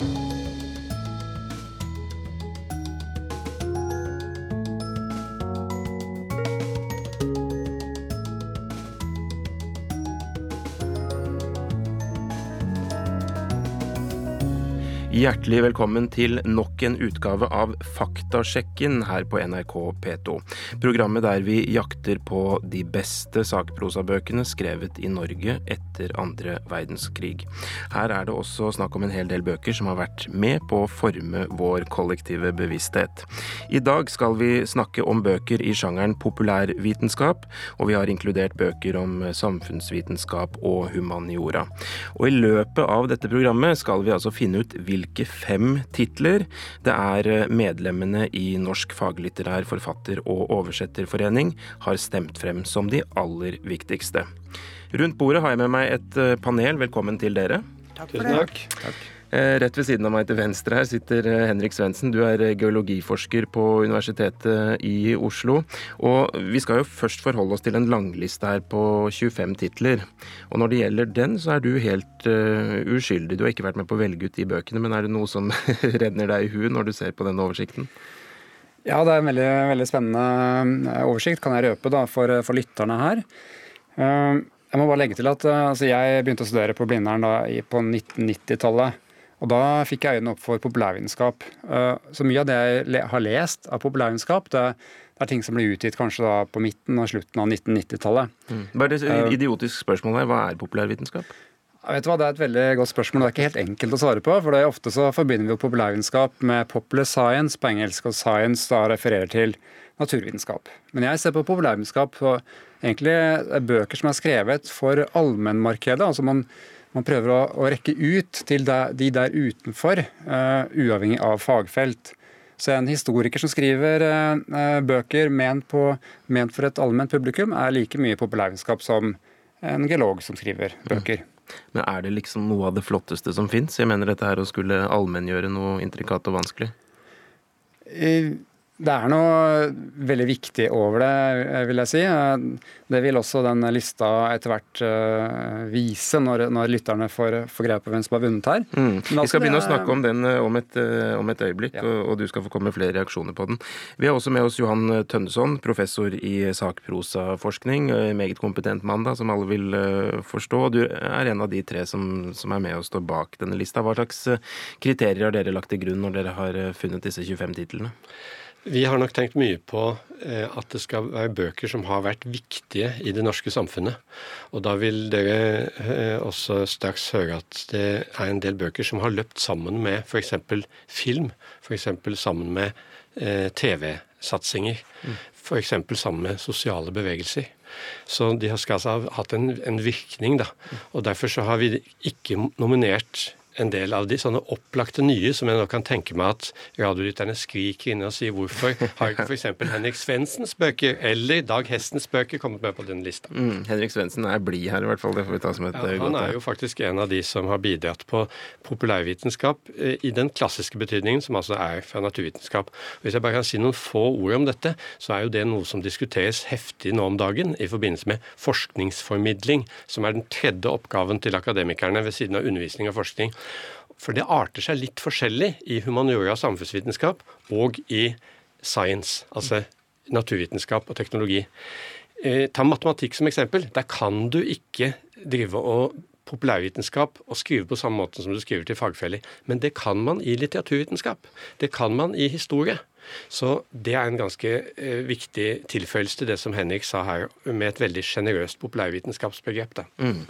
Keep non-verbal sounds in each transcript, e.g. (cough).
you Hjertelig velkommen til nok en utgave av Faktasjekken her på NRK P2. Programmet der vi jakter på de beste sakprosabøkene skrevet i Norge etter andre verdenskrig. Her er det også snakk om en hel del bøker som har vært med på å forme vår kollektive bevissthet. I dag skal vi snakke om bøker i sjangeren populærvitenskap, og vi har inkludert bøker om samfunnsvitenskap og humaniora. Og i løpet av dette programmet skal vi altså finne ut hvilke hvilke fem titler det er eh, medlemmene i Norsk faglitterær forfatter- og oversetterforening har stemt frem som de aller viktigste. Rundt bordet har jeg med meg et eh, panel. Velkommen til dere. Takk for det. Takk. Takk. Eh, rett ved siden av meg til venstre her sitter eh, Henrik Svendsen. Du er eh, geologiforsker på Universitetet i Oslo. Og vi skal jo først forholde oss til en langliste her på 25 titler. Og når det gjelder den, så er du helt uskyldig. Du har ikke vært med på å velge ut de bøkene, men er det noe som (laughs) renner deg i huet når du ser på denne oversikten? Ja, det er en veldig, veldig spennende oversikt, kan jeg røpe da, for, for lytterne her. Jeg må bare legge til at altså jeg begynte å studere på Blindern da, på 1990-tallet. Og da fikk jeg øynene opp for populærvitenskap. Eh, så mye av det jeg har lest av populærvitenskap, det, er ting som ble utgitt kanskje da på midten og slutten av 1990-tallet. Mm. Bare et eh, idiotisk spørsmål her. Hva er populærvitenskap? vet du hva, Det er et veldig godt spørsmål. Det er ikke helt enkelt å svare på. for det er Ofte så forbinder vi jo populærvitenskap med popular science på engelsk, og science da refererer til naturvitenskap. Men jeg ser på populærvitenskap og egentlig bøker som er skrevet for allmennmarkedet. altså man man prøver å, å rekke ut til de der utenfor, uh, uavhengig av fagfelt. Så en historiker som skriver uh, bøker ment, på, ment, for et allment publikum, er like mye populærvitenskap som en geolog som skriver bøker. Mm. Men er det liksom noe av det flotteste som fins? Jeg mener dette her å skulle allmenngjøre noe intrikat og vanskelig? Uh, det er noe veldig viktig over det, vil jeg si. Det vil også den lista etter hvert uh, vise, når, når, lytterne får, får greie på hvem som har vunnet her. Mm. Vi skal begynne å snakke om den om et, om et øyeblikk, ja. og, og, du skal få komme med flere reaksjoner på den. Vi har også med oss Johan Tønneson, professor i sakprosaforskning. Meget kompetent mann, da, som alle vil forstå. Du er en av de tre som, som er med og står bak denne lista. Hva slags kriterier har dere lagt til grunn når dere har funnet disse 25 titlene? Vi har nok tenkt mye på eh, at det skal være bøker som har vært viktige i det norske samfunnet. Og da vil dere eh, også straks høre at det er en del bøker som har løpt sammen med f.eks. film, f.eks. sammen med eh, TV-satsinger, mm. f.eks. sammen med sosiale bevegelser. Så de skal altså ha hatt en, en virkning, da. Og derfor så har vi ikke nominert en del av de sånne opplagte nye som jeg nå kan tenke meg at radiolytterne skriker inne og sier hvorfor har ikke f.eks. Henrik Svendsens bøker eller Dag Hestens bøker kommet med på den lista? Mm, Henrik Svendsen er blid her, i hvert fall. Det får vi ta som et ja, eh, Han er jo faktisk en av de som har bidratt på populærvitenskap eh, i den klassiske betydningen, som altså er fra naturvitenskap. Hvis jeg bare kan si noen få ord om dette, så er jo det noe som diskuteres heftig nå om dagen i forbindelse med forskningsformidling, som er den tredje oppgaven til akademikerne ved siden av undervisning og forskning. For det arter seg litt forskjellig i humaniora og samfunnsvitenskap og i science, altså naturvitenskap og teknologi. Eh, ta matematikk som eksempel. Der kan du ikke drive og populærvitenskap og skrive på samme måte som du skriver til fagfeller. Men det kan man i litteraturvitenskap. Det kan man i historie. Så det er en ganske eh, viktig tilføyelse til det som Henrik sa her, med et veldig sjenerøst populærvitenskapsbegrep. Da. Mm.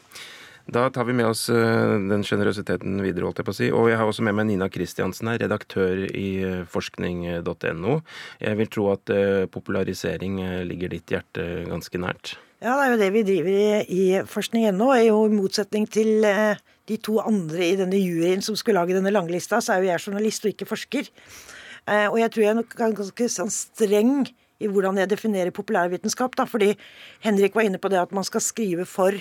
Da tar vi med oss eh, den sjenerøsiteten videre, holdt jeg på å si. Og jeg har også med meg Nina Kristiansen her, redaktør i eh, forskning.no. Jeg vil tro at eh, popularisering ligger ditt hjerte ganske nært? Ja, det er jo det vi driver i, i forskning.no. I motsetning til de to andre i denne juryen som skulle lage denne langlista, så er jo jeg journalist og ikke forsker. Og jeg tror jeg er ganske sånn streng i hvordan jeg definerer populærvitenskap. da, Fordi Henrik var inne på det at man skal skrive for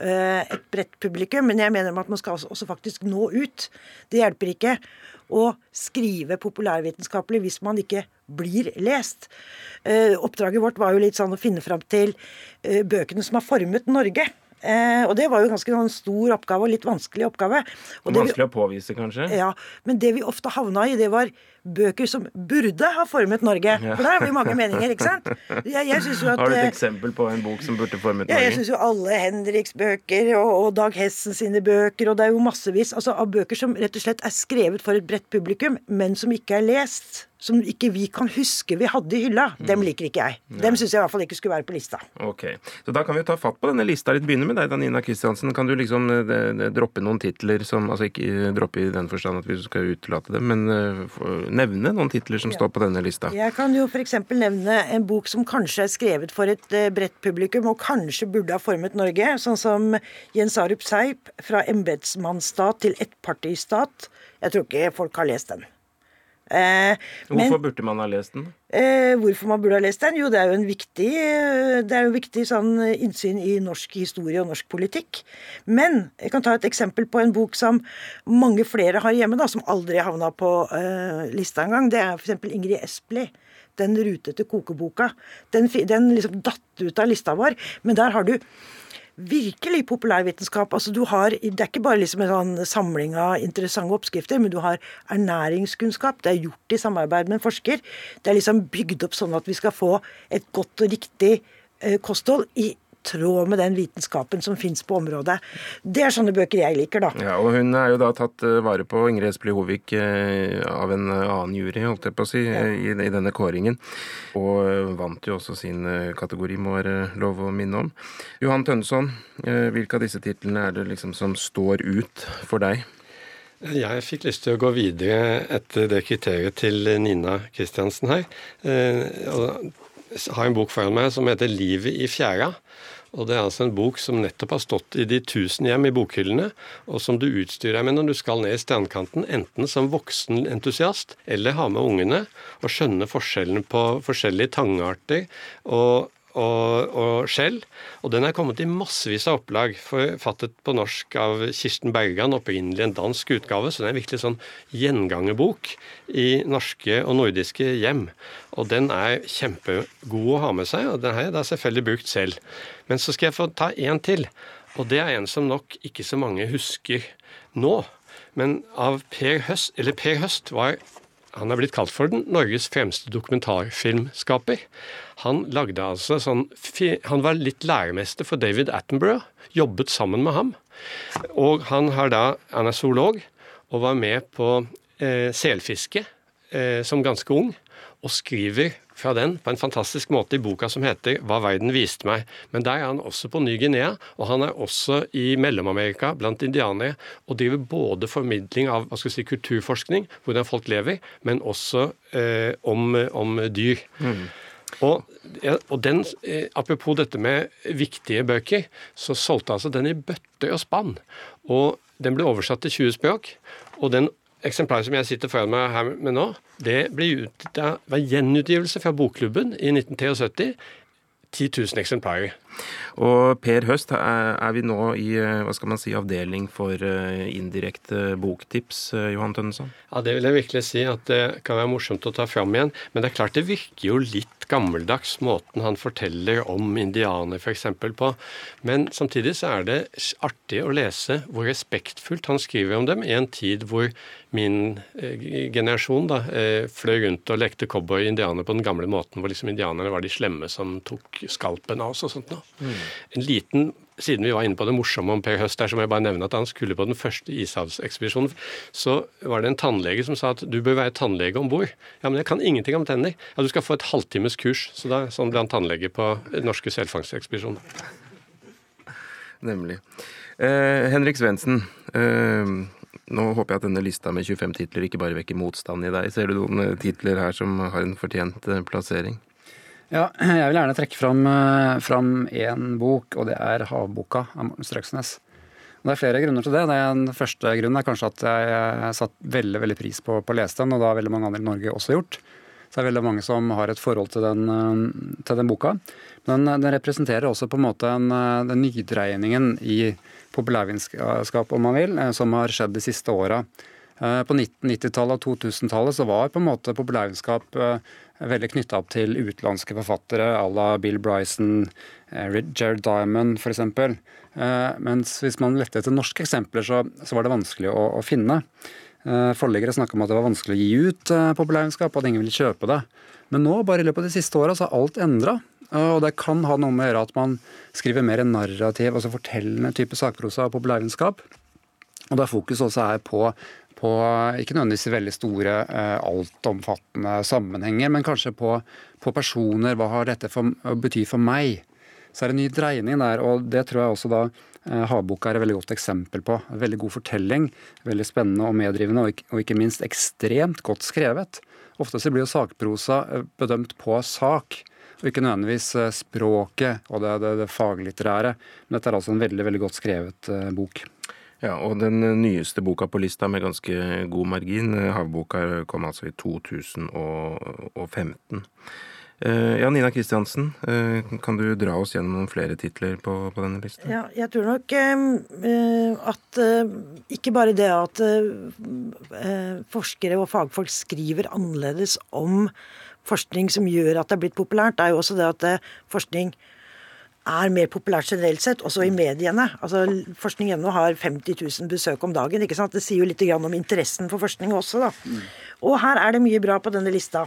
et bredt publikum, men jeg mener at man skal også faktisk nå ut. Det hjelper ikke å skrive populærvitenskapelig hvis man ikke blir lest. Eh, oppdraget vårt var jo litt sånn å finne fram til eh, bøkene som har formet Norge. Eh, og det var jo ganske en stor oppgave, og litt vanskelig oppgave. Og vanskelig å påvise, kanskje? Ja, men det vi ofte havna i, det var bøker som burde ha formet Norge. For der har vi mange meninger, ikke sant? Jeg, jeg at, har du et eh, eksempel på en bok som burde formet Norge? Ja, jeg syns jo alle Henriks bøker og, og, Dag Hessen sine bøker, og det er jo massevis altså, av bøker som rett og slett er skrevet for et bredt publikum, men som ikke er lest som ikke vi kan huske vi hadde i hylla, mm. dem liker ikke jeg. Dem syns jeg i hvert fall ikke skulle være på lista. Ok, Så da kan vi ta fatt på denne lista litt. Begynne med deg, Danina Kristiansen. Kan du liksom eh, droppe noen titler som Altså ikke eh, droppe i den forstand at vi skal utelate dem, men uh, nevne noen titler som ja. står på denne lista? Jeg kan jo f.eks. nevne en bok som kanskje er skrevet for et uh, bredt publikum, og kanskje burde ha formet Norge, sånn som Jens Arup Seip, 'Fra embetsmannsstat til ettpartistat'. Jeg tror ikke folk har lest den. Eh, hvorfor men, burde man ha lest den? Eh, hvorfor man burde ha lest den? Jo, det er jo en viktig, det er jo viktig sånn innsyn i norsk historie og norsk politikk. Men jeg kan ta et eksempel på en bok som mange flere har hjemme, da, som aldri havna på eh, lista engang. Det er f.eks. Ingrid Espelid. Den rutete kokeboka. Den, den liksom datt ut av lista vår. Men der har du virkelig populærvitenskap. Altså Det er ikke bare liksom en sånn samling av interessante oppskrifter, men du har ernæringskunnskap. Det er gjort i samarbeid med en forsker. Det er liksom bygd opp sånn at vi skal få et godt og riktig eh, kosthold i tråd med den vitenskapen som fins på området. Det er sånne bøker jeg liker, da. Ja, og Hun er jo da tatt eh, vare på, Ingrid Espelid Hovig, eh, av en eh, annen jury, holdt jeg på å si, ja. i, i, denne kåringen. Og vant jo også sin kategori, må være lov å minne om. Johan Tønneson, hvilke av disse titlene er det liksom som står ut for deg? Jeg fikk lyst til å gå videre etter det kriteriet til Nina Kristiansen her. Har en bok foran meg som heter 'Livet i fjæra'. Og Det er altså en bok som nettopp har stått i de tusen hjem i bokhyllene, og som du utstyrer deg med når du skal ned i strandkanten, enten som voksen entusiast eller ha med ungene, og skjønne forskjellen på forskjellige tangarter og og, og skjell. Og den er kommet i massevis av opplag, forfattet på norsk av Kirsten Bergan, opprinnelig en dansk utgave, så den er virkelig sånn gjengangerbok i norske og nordiske hjem. Og den er kjempegod å ha med seg, og den har jeg da selvfølgelig brukt selv. Men så skal jeg få ta en til, og det er en som nok ikke så mange husker nå. Men av Per Høst, eller Per Høst var han er blitt kalt for den Norges fremste dokumentarfilmskaper. Han lagde altså sånn Han var litt læremester for David Attenborough. Jobbet sammen med ham. Og han har da Han er zoolog og var med på eh, selfiske eh, som ganske ung. Og skriver fra den på en fantastisk måte i boka som heter 'Hva verden viste meg'. Men der er han også på Ny-Guinea, og han er også i Mellom-Amerika blant indianere, og driver både formidling av hva skal si, kulturforskning, hvordan folk lever, men også eh, om, om, dyr. Mm. Og, og, den, eh, Apropos dette med viktige bøker, så solgte altså den i bøtter og spann. Og den ble oversatt til 20 språk. Og den eksemplaret som jeg sitter foran meg her med nå, det ble ut, det var gjenutgivelse fra Bokklubben i 1973. 10 000 eksemplarer. Og Per Høst, er vi nå i hva skal man si, avdeling for eh, indirekte boktips, eh, Johan Tønneson? Ja, det vil jeg virkelig si at det kan være morsomt å ta fram igjen. Men det er klart det virker jo litt gammeldags, måten han forteller om indianer f.eks. på. Men samtidig så er det artig å lese hvor respektfullt han skriver om dem i en tid hvor min eh, generasjon da, eh, fløy rundt og lekte cowboy-indianer på den gamle måten, hvor liksom indianerne var de slemme som tok skalpen av oss og sånt noe. Mm. En liten siden vi var inne på det morsomme om Per Høst, der så må jeg bare nevne at han skulle på den første ishavsekspedisjonen, så var det en tannlege som sa at du bør være tannlege om bord. Ja, men jeg kan ingenting om tenner. Ja, du skal få et halvtimes kurs. Så da, sånn ble han tannlege på norske selfangstekspedisjon. Nemlig. Eh, Henrik Svendsen. Eh, nå håper jeg at denne lista med 25 titler ikke bare vekker motstand i deg. Ser du noen titler her som har en fortjent eh, plassering? Ja, jeg vil gjerne trekke fram én bok, og det er 'Havboka' av Morten Strøksnes. Det er flere grunner til det. Den første grunnen er kanskje at jeg satt veldig veldig pris på, på å lese den, og det har veldig mange andre i Norge også gjort. Så det er veldig mange som har et forhold til den, til den boka. Men den representerer også på en måte en, den nydreiningen i populærvitenskap, om man vil, som har skjedd de siste åra. På 1990-tallet og 2000-tallet så var på en måte populærvitenskap veldig knytta opp til utenlandske forfattere à la Bill Bryson, Jared Diamond f.eks. Mens hvis man lette etter norske eksempler, så, så var det vanskelig å, å finne. Forleggere snakka om at det var vanskelig å gi ut populærvitenskap, at ingen ville kjøpe det. Men nå, bare i løpet av de siste åra, så har alt endra. Og det kan ha noe med å gjøre at man skriver mer narrativ, altså fortellende type sakprosa og populærvitenskap. Og der fokuset også er på, på ikke nødvendigvis veldig store, eh, altomfattende sammenhenger, men kanskje på, på personer. Hva har dette for, bety for meg? Så er det en ny dreining der, og det tror jeg også da eh, Havboka er et veldig godt eksempel på. Veldig god fortelling, veldig spennende og meddrivende, og ikke, minst ekstremt godt skrevet. Ofte så blir jo sakprosa eh, bedømt på sak og ikke nødvendigvis språket og det, det, det faglitterære. Men dette er altså en veldig, veldig godt skrevet bok. Ja, og den nyeste boka på lista med ganske god margin, eh, Havboka, kom altså i 2015. Ja, Nina Kristiansen, kan du dra oss gjennom noen flere titler på, på denne lista? Ja, jeg tror nok eh, at ikke bare det at eh, forskere og fagfolk skriver annerledes om forskning som gjør at det er blitt populært, det er jo også det at eh, forskning er mer populært generelt sett, også i mediene. Altså, Forskning.no har 50 000 besøk om dagen. ikke sant? Det sier jo litt om interessen for forskning også, da. Og her er det mye bra på denne lista.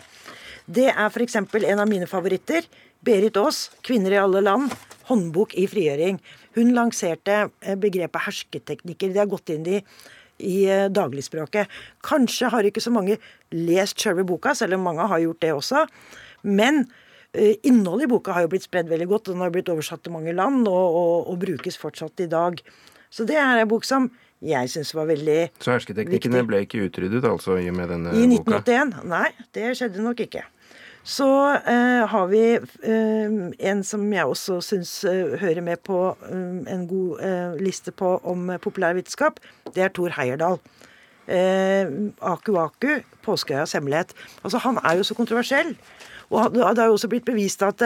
Det er f.eks. en av mine favoritter. Berit Aas, 'Kvinner i alle land'. Håndbok i frigjøring. Hun lanserte eh, begrepet hersketeknikker. De har gått inn i i eh, dagligspråket. Kanskje har ikke så mange lest sjølve boka, selv om mange har gjort det også. Men innholdet i boka har jo blitt spredd veldig godt. Den har blitt oversatt til mange land og, og, og brukes fortsatt i dag. Så det er en bok som jeg syns var veldig viktig. Så hersketeknikkene ble ikke utryddet altså i med denne boka? I 1981? Nei, det skjedde nok ikke. Så eh, har vi eh, en som jeg også syns eh, hører med på eh, en god eh, liste på om populærvitenskap. Det er Thor Heyerdahl. Eh, Aku Aku, 'Påskeøyas hemmelighet'. Altså, Han er jo så kontroversiell. Og det har jo også blitt bevist at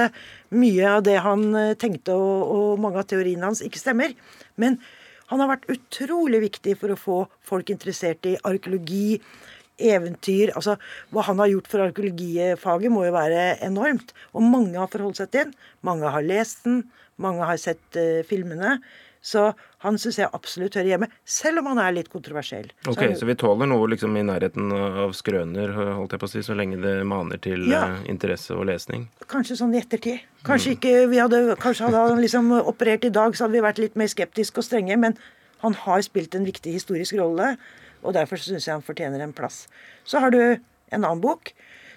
mye av det han tenkte og, og mange av teoriene hans ikke stemmer. Men han har vært utrolig viktig for å få folk interessert i arkeologi, eventyr altså Hva han har gjort for arkeologifaget, må jo være enormt. Og mange har forholdt seg til den. Mange har lest den. Mange har sett uh, filmene. Så han syns jeg absolutt hører hjemme, selv om han er litt kontroversiell. Ok, Så, så vi tåler noe liksom i nærheten av skrøner, holdt jeg på å si, så lenge det maner til ja. uh, interesse og lesning? Kanskje sånn i ettertid. Kanskje mm. ikke vi hadde, kanskje hadde han liksom operert i dag, så hadde vi vært litt mer skeptiske og strenge. Men han har spilt en viktig historisk rolle. Og derfor syns jeg han fortjener en plass. Så har du en annen bok,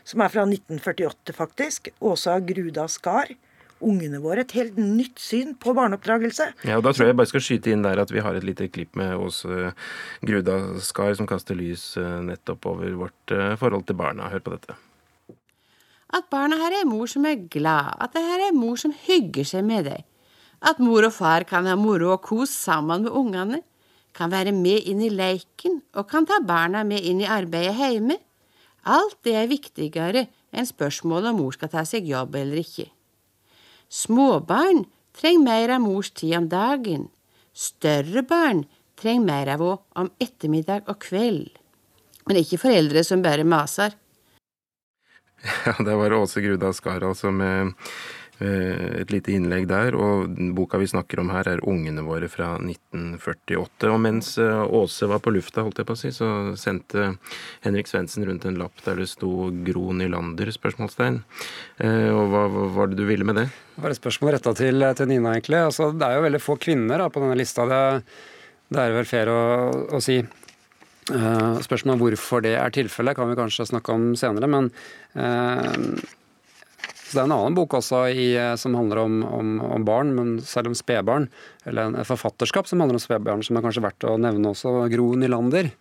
som er fra 1948, faktisk. Åsa Gruda Skar. Ungene våre. Et helt nytt syn på barneoppdragelse. Ja, og Da tror jeg jeg bare skal skyte inn der at vi har et lite klipp med Åse Gruda Skar som kaster lys eh, nettopp over vårt eh, forhold til barna. Hør på dette. At barna har en mor som er glad, at det her er en mor som hygger seg med deg. At mor og far kan ha moro og kos sammen med ungene kan være med inn i leiken og kan ta barna med inn i arbeidet hjemme. Alt det er viktigere enn spørsmålet om mor skal ta seg jobb eller ikke. Småbarn trenger mer av mors tid om dagen. Større barn trenger mer av henne om ettermiddag og kveld. Men ikke foreldre som bare maser. (laughs) Ja, det var Åse Gruda Skar altså med Eh, et lite innlegg der. Og boka vi snakker om her, er 'Ungene våre' fra 1948. Og mens eh, Åse var på lufta, holdt jeg på å si, så sendte Henrik Svendsen rundt en lapp der det sto 'Gro Nylander?' spørsmålstegn. Eh, og hva var det du ville med det? Det var et spørsmål retta til, til, Nina, egentlig. Altså, det er jo veldig få kvinner da, på denne lista. Det, det er vel fair å, å si. Spørsmålet om hvorfor det er tilfellet, kan vi kanskje snakke om senere. Men uh, så Det er en annen bok også i, eh, som handler om, om, om, barn, men selv om spedbarn. Eller en, et forfatterskap som handler om spedbarn, som er kanskje verdt å nevne også. Gro Nylander.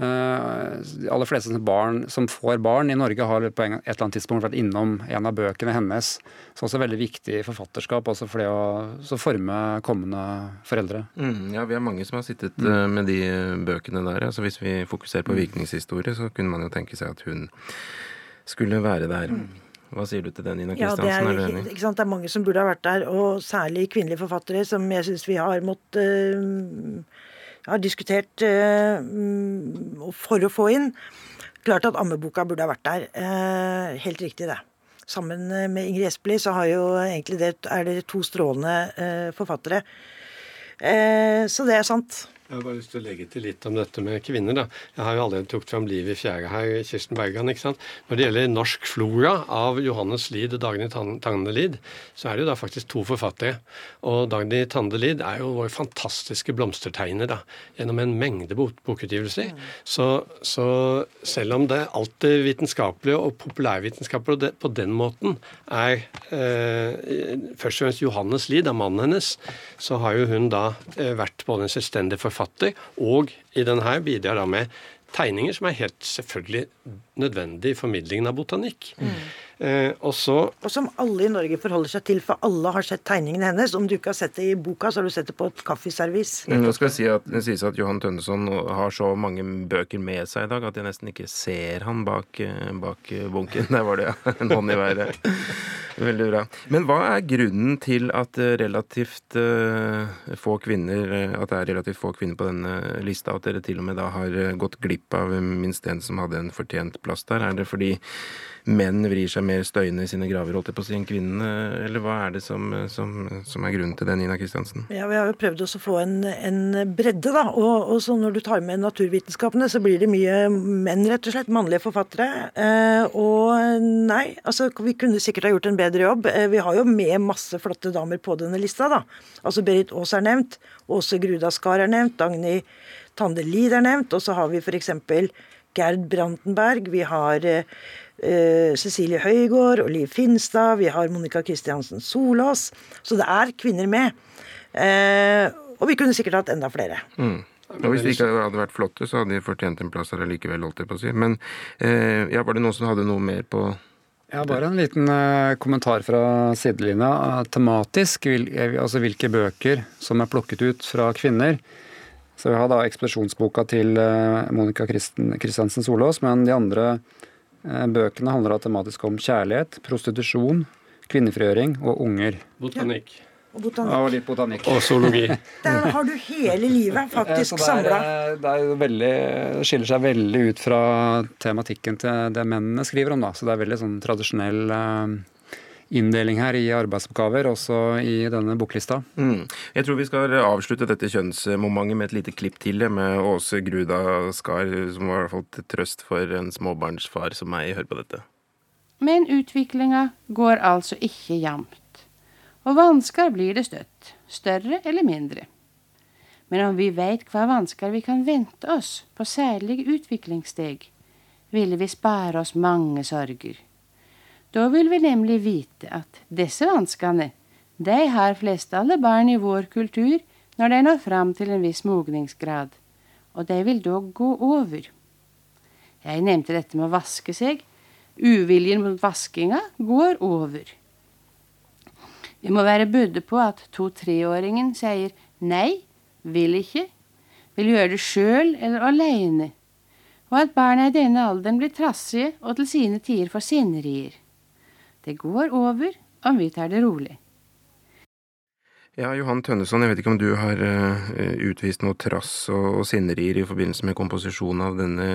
Uh, de aller fleste barn som får barn i Norge, har på et eller annet tidspunkt vært innom en av bøkene hennes. Så også veldig viktig forfatterskap også for det å forme kommende foreldre. Mm, ja, vi er mange som har sittet mm. uh, med de bøkene der. Altså, hvis vi fokuserer på mm. virkningshistorie, så kunne man jo tenke seg at hun skulle være der. Mm. Hva sier du til den, Ina Kristiansen? Ja, det, er, ikke sant, det er mange som burde ha vært der, og særlig kvinnelige forfattere, som jeg syns vi har måttet uh, har diskutert uh, for å få inn. Klart at ammeboka burde ha vært der. Uh, helt riktig, det. Sammen med Ingrid Espelid så har jo egentlig det, er det to strålende forfattere. så det er sant. Jeg har bare lyst til å legge til litt om dette med kvinner. da. Jeg har jo allerede trukket fram livet i fjæra her, Kirsten Bergan. ikke sant? Når det gjelder norsk flora av Johannes Lid og Dagny Tande Lid, så er det jo da faktisk to forfattere. Og Dagny Tande Lid er jo vår fantastiske blomstertegner da, gjennom en mengde bokutgivelser. Så, så, selv om det alt det vitenskapelige og populærvitenskapelige på den måten er eh, først og fremst Johannes Lid, av mannen hennes, så har jo hun da eh, vært både en selvstendig forfatter forfatter, og i denne her bidrar da med tegninger som er helt selvfølgelig nødvendig i formidlingen av botanikk. Mm. Eh, og, så, og som alle i Norge forholder seg til, for alle har sett tegningene hennes. Om du ikke har sett det i boka, så har du sett det på et kaffeservis. Nå skal jeg si at Det sies at Johan Tønneson har så mange bøker med seg i dag at jeg nesten ikke ser han bak, eh, bak bunken. Der var det, ja. En hånd i været. Veldig bra. Men hva er grunnen til at relativt uh, få kvinner at det er relativt få kvinner på denne lista, at dere til og med da har gått glipp av minst en som hadde en fortjent plass der? Er det fordi menn vrir seg mer støyende i sine graver holdt jeg på å si, enn kvinnene? Eller hva er det som, som, som er grunnen til det, Nina Kristiansen? Ja, Vi har jo prøvd å få en, en, bredde, da. Og, og, så når du tar med naturvitenskapene, så blir det mye menn, rett og slett. Mannlige forfattere. Eh, og nei, altså vi kunne sikkert ha gjort en bedre jobb. Eh, vi har jo med masse flotte damer på denne lista, da. Altså Berit Aas er nevnt. Åse Grudaskar er nevnt. Dagny Tande Lid er nevnt. Og så har vi f.eks. Gerd Brantenberg. Vi har eh, Eh, Cecilie Høygård og Liv Finstad. Vi har Monica Kristiansen Solås. Så det er kvinner med. Eh, og vi kunne sikkert hatt enda flere. Mm. Og Hvis de ikke hadde vært flotte, så hadde de fortjent en plass her allikevel, holdt jeg på å si. Men eh, ja, var det noen som hadde noe mer på ja, Bare en liten eh, kommentar fra sidelinja. Uh, tematisk, vil, altså hvilke bøker som er plukket ut fra kvinner. Så vi har da ekspedisjonsboka til eh, Monica Kristiansen Solås, men de andre Eh, bøkene handler tematisk om kjærlighet, prostitusjon, kvinnefrigjøring og unger. Botanikk. Ja. Og botanikk. Og litt botanikk. Og zoologi. (laughs) Der har du hele livet faktisk samla. Det, det, veldig, det skiller seg veldig ut fra tematikken til det mennene skriver om. da, Så det er veldig sånn tradisjonell uh, inndeling her i arbeidsoppgaver, også i denne boklista. Mm. Jeg tror vi skal avslutte dette kjønnsmomentet med et lite klipp til, med Åse Gruda Skar, som var i hvert fall til trøst for en småbarnsfar som meg. Hør på dette. Men utviklinga går altså ikke jevnt. Og vansker blir det støtt, større eller mindre. Men om vi veit hva vansker vi kan vente oss på særlige utviklingssteg, ville vi spare oss mange sorger. Da vil vi nemlig vite at disse vanskene, de har flest alle barn i vår kultur når de når fram til en viss mogningsgrad, og de vil da gå over. Jeg nevnte dette med å vaske seg. Uviljen mot vaskinga går over. Vi må være budde på at to-treåringen sier nei, vil ikke, vil gjøre det sjøl eller aleine, og at barna i denne alderen blir trassige og til sine tider får sinnerier. Det går over om vi tar det rolig. Ja, Johan Tønneson, jeg vet ikke om du har uh, utvist noe trass og, og sinnerier i forbindelse med komposisjonen av denne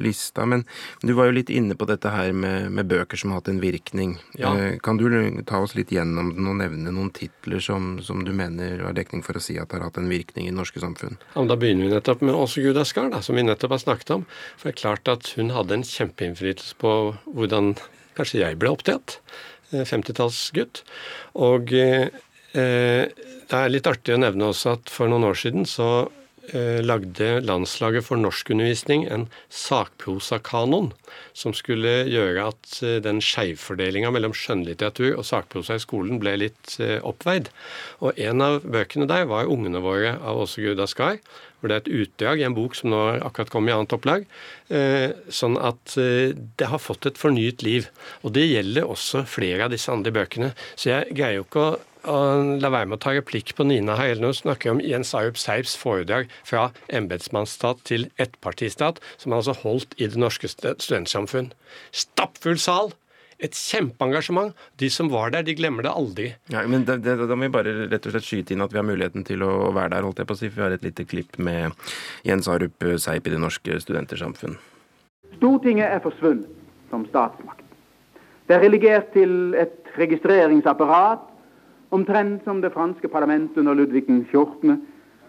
lista, men du var jo litt inne på dette her med, med bøker som har hatt en virkning. Ja. Uh, kan du ta oss litt gjennom den og nevne noen titler som, som du mener har dekning for å si at det har hatt en virkning i det norske samfunn? Ja, Da begynner vi nettopp med Åse Gudaskar, som vi nettopp har snakket om. For det er klart at hun hadde en kjempeinnflytelse på hvordan Kanskje jeg ble opptatt. 50-tallsgutt. Eh, og eh, det er litt artig å nevne også at for noen år siden så eh, lagde Landslaget for norskundervisning en sakprosakanon som skulle gjøre at eh, den skeivfordelinga mellom skjønnlitteratur og sakprosa i skolen ble litt eh, oppveid. Og en av bøkene der var 'Ungene våre' av Åse Gruda Skar hvor det er et utdrag i en bok som nå akkurat kom i annet opplag. Eh, sånn at eh, det har fått et fornyet liv. Og det gjelder også flere av disse andre bøkene. Så jeg greier jo ikke å, å la være med å ta replikk på Nina her hun snakker om Jens Arup Seibs foredrag fra embetsmannsstat til ettpartistat, som han altså holdt i det norske studentsamfunn. Stappfull sal! Et kjempeengasjement. De som var der, de glemmer det aldri. Ja, men det, det, Da må vi bare rett og slett skyte inn at vi har muligheten til å være der, holdt jeg på å si. For vi har et lite klipp med Jens Arup Seip i Det Norske Studentersamfunn. Stortinget er forsvunnet som statsmakt. Det er relegert til et registreringsapparat, omtrent som det franske parlamentet under Ludvig 14.,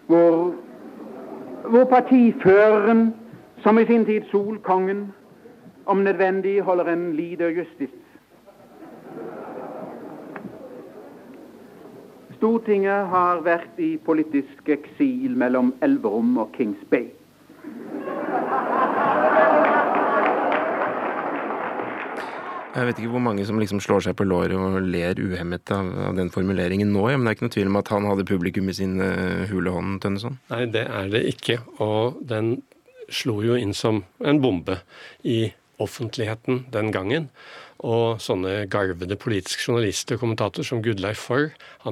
hvor, hvor partiføreren, som i sin tid Solkongen, om nødvendig holder en lider justis. Stortinget har vært i politisk eksil mellom Elverum og Kings Bay. Jeg vet ikke hvor mange som liksom slår seg på låret og ler uhemmet av, av, den formuleringen nå, ja, men det er ikke noe tvil om at han hadde publikum i sin uh, hule hånd, Tønneson? Nei, det er det ikke. Og den slo jo inn som en bombe i offentligheten den gangen. Og sånne garvede politiske journalister og kommentatorer som Gudleif Forr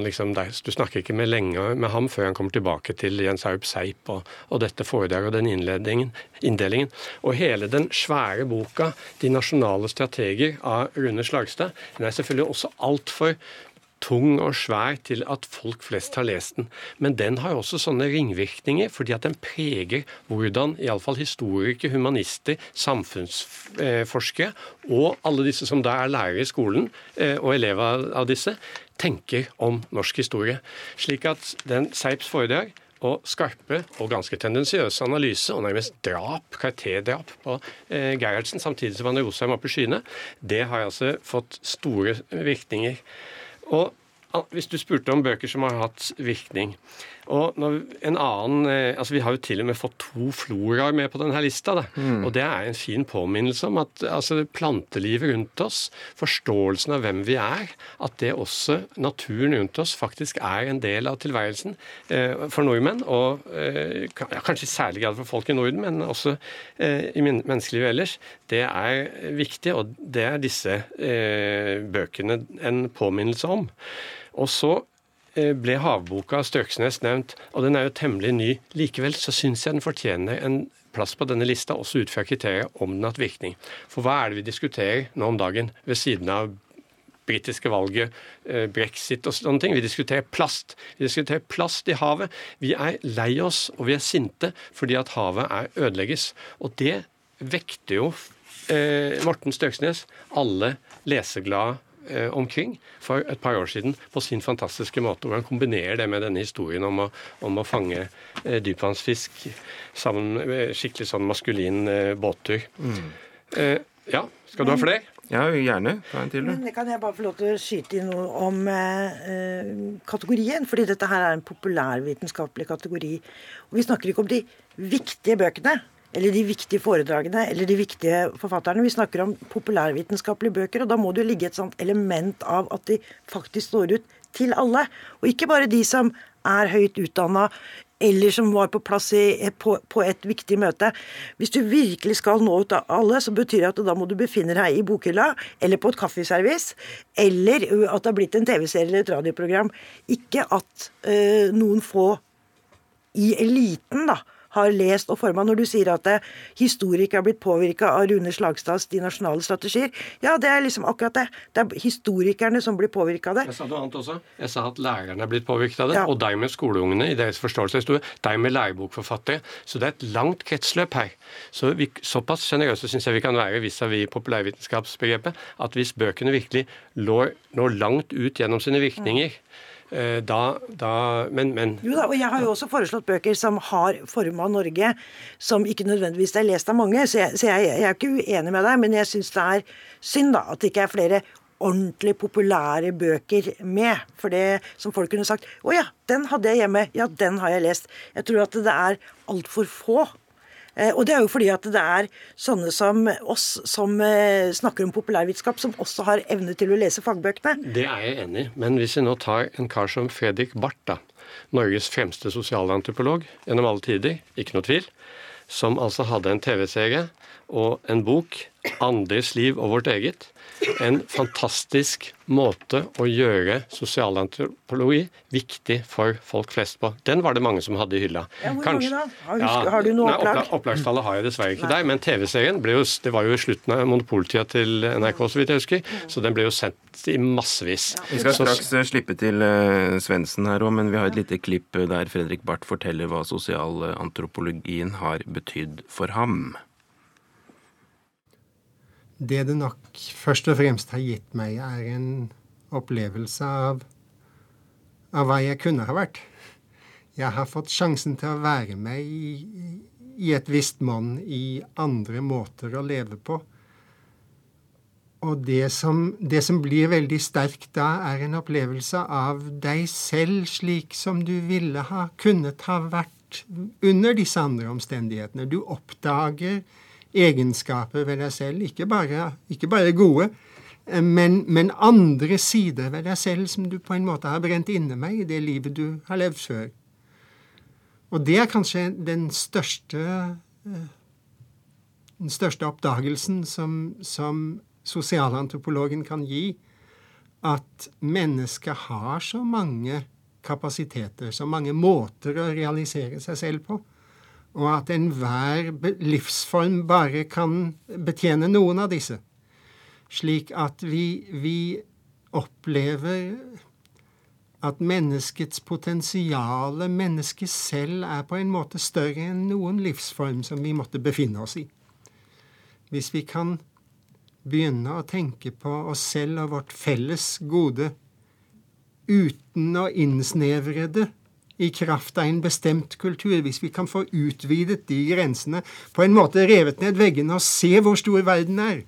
liksom, Du snakker ikke med lenge med ham før han kommer tilbake til Jens Haup Seip og, og dette foredraget og den inndelingen. Og hele den svære boka 'De nasjonale strateger' av Rune Slagstad den er selvfølgelig også altfor tung og svær til at folk flest har lest den. Men den har også sånne ringvirkninger, fordi at den preger hvordan iallfall historikere, humanister, samfunnsforskere og alle disse som da er lærere i skolen, eh, og elever av disse, tenker om norsk historie. Slik at den Seips foredrag og skarpe og ganske tendensiøse analyse, og nærmest drap, karakterdrap på eh, Gerhardsen, samtidig som han roser ham opp i skyene, det har altså fått store virkninger. Og hvis du spurte om bøker som har hatt virkning og en annen, eh, altså Vi har jo til og med fått to floraer med på denne lista. Mm. og Det er en fin påminnelse om at altså, plantelivet rundt oss, forståelsen av hvem vi er, at det også, naturen rundt oss, faktisk er en del av tilværelsen eh, for nordmenn. Og eh, ja, kanskje i særlig grad for folk i Norden, men også eh, i menneskelivet ellers. Det er viktig, og det er disse eh, bøkene en påminnelse om. Og så eh, ble havboka av Støksnes nevnt, og den er jo temmelig ny. Likevel så syns jeg den fortjener en plass på denne lista, også ut fra kriteriet om den har hatt virkning. For hva er det vi diskuterer nå om dagen ved siden av britiske valget, eh, brexit og sånne ting. Vi diskuterer plast. Vi diskuterer plast i havet. Vi er lei oss og vi er sinte fordi at havet er ødelegges. Og det vekter jo eh, Morten Støksnes alle leseglade omkring for et par år siden på sin fantastiske måte, hvor han kombinerer det med denne historien om å, om å fange eh, dypvannsfisk sammen med skikkelig sånn maskulin eh, båttur. Mm. Eh, ja, skal du ha flere? Ja, gjerne. Ta en til, du. Men kan jeg bare få lov til å skyte inn noe om eh, kategorien? Fordi dette her er en populærvitenskapelig kategori. Og vi snakker ikke om de viktige bøkene eller de viktige foredragene eller de viktige forfatterne. Vi snakker om populærvitenskapelige bøker, og da må det jo ligge et sånt element av at de faktisk står ut til alle. Og ikke bare de som er høyt utdanna eller som var på plass i, på, på, et viktig møte. Hvis du virkelig skal nå ut av alle, så betyr det at da må du befinne deg i bokhylla eller på et kaffeservice, eller at det har blitt en TV-serie eller et radioprogram. Ikke at øh, noen få i eliten, da, har lest og forma. Når du sier at eh, historikere har blitt påvirka av Rune Slagstads De nasjonale strategier, ja, det er liksom akkurat det. Det er historikerne som blir påvirka av det. Jeg sa noe annet også. Jeg sa at lærerne er blitt påvirket av det, ja. og dermed skoleungene i deres forståelse av historie. Dermed lærebokforfattere. Så det er et langt kretsløp her. Så vi, Såpass sjenerøse syns jeg vi kan være vis-à-vis -vis populærvitenskapsbegrepet at hvis bøkene virkelig når, når langt ut gjennom sine virkninger, Eh, da, da men, men, Jo da, og jeg har jo også foreslått bøker som har forma Norge, som ikke nødvendigvis er lest av mange. Så jeg, så jeg, jeg er ikke uenig med deg, men jeg syns det er synd da, at det ikke er flere ordentlig populære bøker med. For det som folk kunne sagt Å ja, den hadde jeg hjemme. Ja, den har jeg lest. Jeg tror at det er altfor få Eh, og det er jo fordi at det er sånne som oss som eh, snakker om populærvitenskap, som også har evne til å lese fagbøkene. Det er jeg enig i. Men hvis vi nå tar en kar som Fredrik Barth, da, Norges fremste sosialantropolog gjennom alle tider, ikke noe tvil, som altså hadde en TV-serie og en bok andres liv og vårt eget. En fantastisk måte å gjøre sosialantropologi viktig for folk flest på. Den var det mange som hadde i hylla. Ja, hvor Kanskje, mange da? Har, ja, har du noe opplag? Nei, Opplagstallet har jeg dessverre ikke nei. der, men TV-serien ble jo, det var jo i slutten av monopoltida til NRK, så vidt jeg husker, så den ble jo sendt i massevis. Ja. Vi skal straks uh, slippe til uh, Svendsen her òg, men vi har et lite klipp der Fredrik Barth forteller hva sosialantropologien har betydd for ham. Det det nok først og fremst har gitt meg, er en opplevelse av, av hva jeg kunne ha vært. Jeg har fått sjansen til å være med i, i et visst monn i andre måter å leve på. Og det som, det som, blir veldig sterkt da, er en opplevelse av deg selv slik som du ville ha kunnet ha vært under disse andre omstendighetene. Du oppdager egenskaper ved deg selv, ikke bare, ikke bare gode, eh, men, men, andre sider ved deg selv som du på en måte har brent inne med i det livet du har levd før. Og det er kanskje den største, eh, den største oppdagelsen som, som sosialantropologen kan gi, at mennesket har så mange kapasiteter, så mange måter å realisere seg selv på og at enhver livsform bare kan betjene noen av disse. Slik at vi, vi opplever at menneskets potensiale, mennesket selv, er på en måte større enn noen livsform som vi måtte befinne oss i. Hvis vi kan begynne å tenke på oss selv og vårt felles gode uten å innsnevre det i kraft av en bestemt kultur, hvis vi kan få utvidet de grensene, på en måte revet ned veggene og se hvor stor verden er,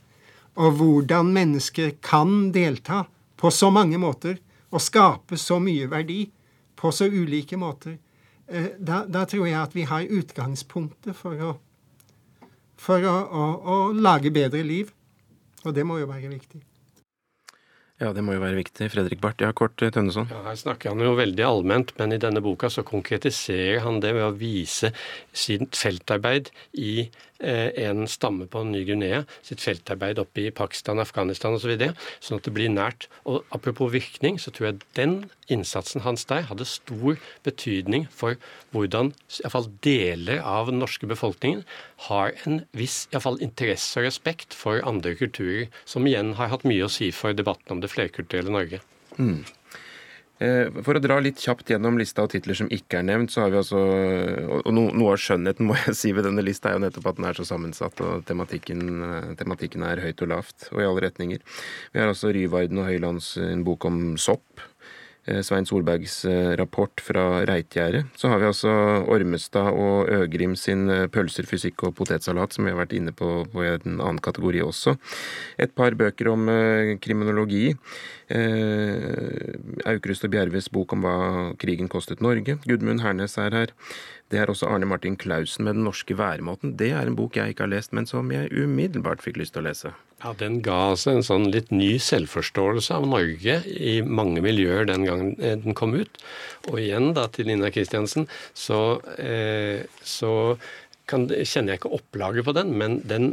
og hvordan mennesker kan delta på så mange måter og skape så mye verdi på så ulike måter, eh, da, da tror jeg at vi har utgangspunktet for å, for å, å, å lage bedre liv. Og det må jo være viktig. Ja, det må jo være viktig. Fredrik Barth, ja, kort eh, Tønneson. Ja, her snakker han jo veldig allment, men i denne boka så konkretiserer han det ved å vise sitt feltarbeid i Eh, en stamme på Ny-Guinea sitt feltarbeid oppe i Pakistan, Afghanistan osv. Så videre, sånn at det blir nært. Og Apropos virkning, så tror jeg den innsatsen hans der hadde stor betydning for hvordan iallfall deler av den norske befolkningen har en viss iallfall interesse og respekt for andre kulturer, som igjen har hatt mye å si for debatten om det flerkulturelle Norge. Mm. Eh, for å dra litt kjapt gjennom lista av titler som ikke er nevnt, så har vi altså Og noe av skjønnheten må jeg si ved denne lista er jo nettopp at den er så sammensatt, og tematikken, eh, tematikken er høyt og lavt, og i alle retninger. Vi har altså Ryvarden og Høylands eh, en bok om sopp. Svein Solbergs rapport fra Reitgjerdet. Så har vi altså Ormestad og Øgrim sin Pølser, fysikk og potetsalat, som vi har vært inne på på en annen kategori også. Et par bøker om kriminologi. Eh, Aukrust og Bjerves bok om hva krigen kostet Norge. Gudmund Hernes er her. Det er også Arne Martin Klausen med Den norske væremåten. Det er en bok jeg ikke har lest, men som jeg umiddelbart fikk lyst til å lese. Ja, Den ga altså en sånn litt ny selvforståelse av Norge i mange miljøer den gangen eh, den kom ut. Og igjen da til Nina Kristiansen, så, eh, så kan, kjenner jeg ikke opplaget på den, men den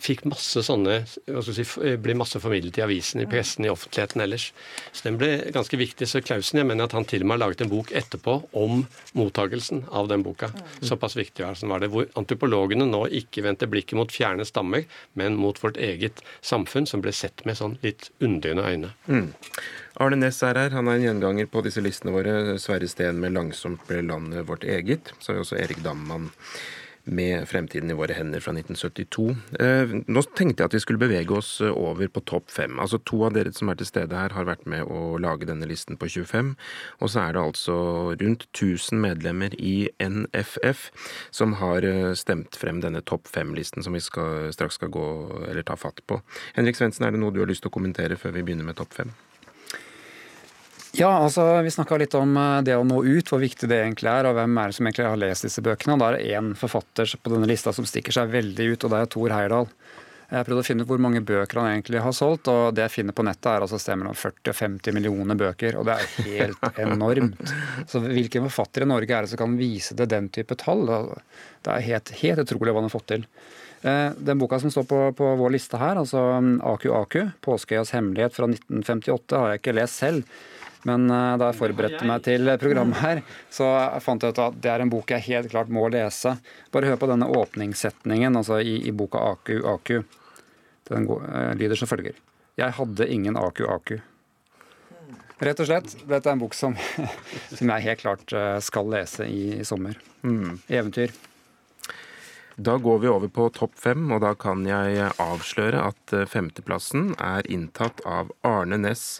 fikk masse sånne si, eh, ble masse formidlet i avisen, i pressen, i offentligheten ellers. Så den ble ganske viktig. Så Klausen jeg mener at han til og med har laget en bok etterpå om mottagelsen av den boka. Såpass viktig var det. Hvor antropologene nå ikke vendte blikket mot fjerne stammer, men mot vårt eget samfunn, som ble sett med sånn litt undrende øyne. Mm. Arne Næss er her. Han er en gjenganger på disse listene våre. Sverre Steen med 'Langsomt ble landet vårt eget'. Så er også Erik Dammann med 'Fremtiden i våre hender' fra 1972. Eh, nå tenkte jeg at vi skulle bevege oss eh, over på topp fem. Altså To av dere som er til stede her, har vært med å lage denne listen på 25. Og så er det altså rundt 1000 medlemmer i NFF som har eh, stemt frem denne topp fem-listen som vi skal, straks skal gå, eller ta fatt på. Henrik Svendsen, er det noe du har lyst til å kommentere før vi begynner med topp fem? Ja, altså Vi snakka litt om eh, det å nå ut, hvor viktig det egentlig er. Og hvem er det som egentlig har lest disse bøkene. Og Da er det én forfatter på denne lista som stikker seg veldig ut, og det er Thor Heyerdahl. Jeg prøvde å finne ut hvor mange bøker han egentlig har solgt, og det jeg finner på nettet er altså sted mellom 40 og 50 millioner bøker, og det er helt (laughs) enormt. Så hvilken forfatter i Norge er det som kan vise det den type tall? Det er helt, helt utrolig hva han har fått til. Eh, den boka som står på, på vår liste her, altså Aku Aku, 'Påskeøyas hemmelighet' fra 1958, har jeg ikke lest selv. Men uh, da jeg forberedte meg til programmet her, så fant jeg ut at det er en bok jeg helt klart må lese. Bare hør på denne åpningssetningen altså i, i boka Aku Aku. Den går, uh, lyder som følger. Jeg hadde ingen Aku Aku. Rett og slett. Dette er en bok som, (laughs) som jeg helt klart uh, skal lese i, i sommer. Mm. Eventyr. Da går vi over på topp fem, og da kan jeg avsløre at eh, femteplassen er inntatt av Arne Næss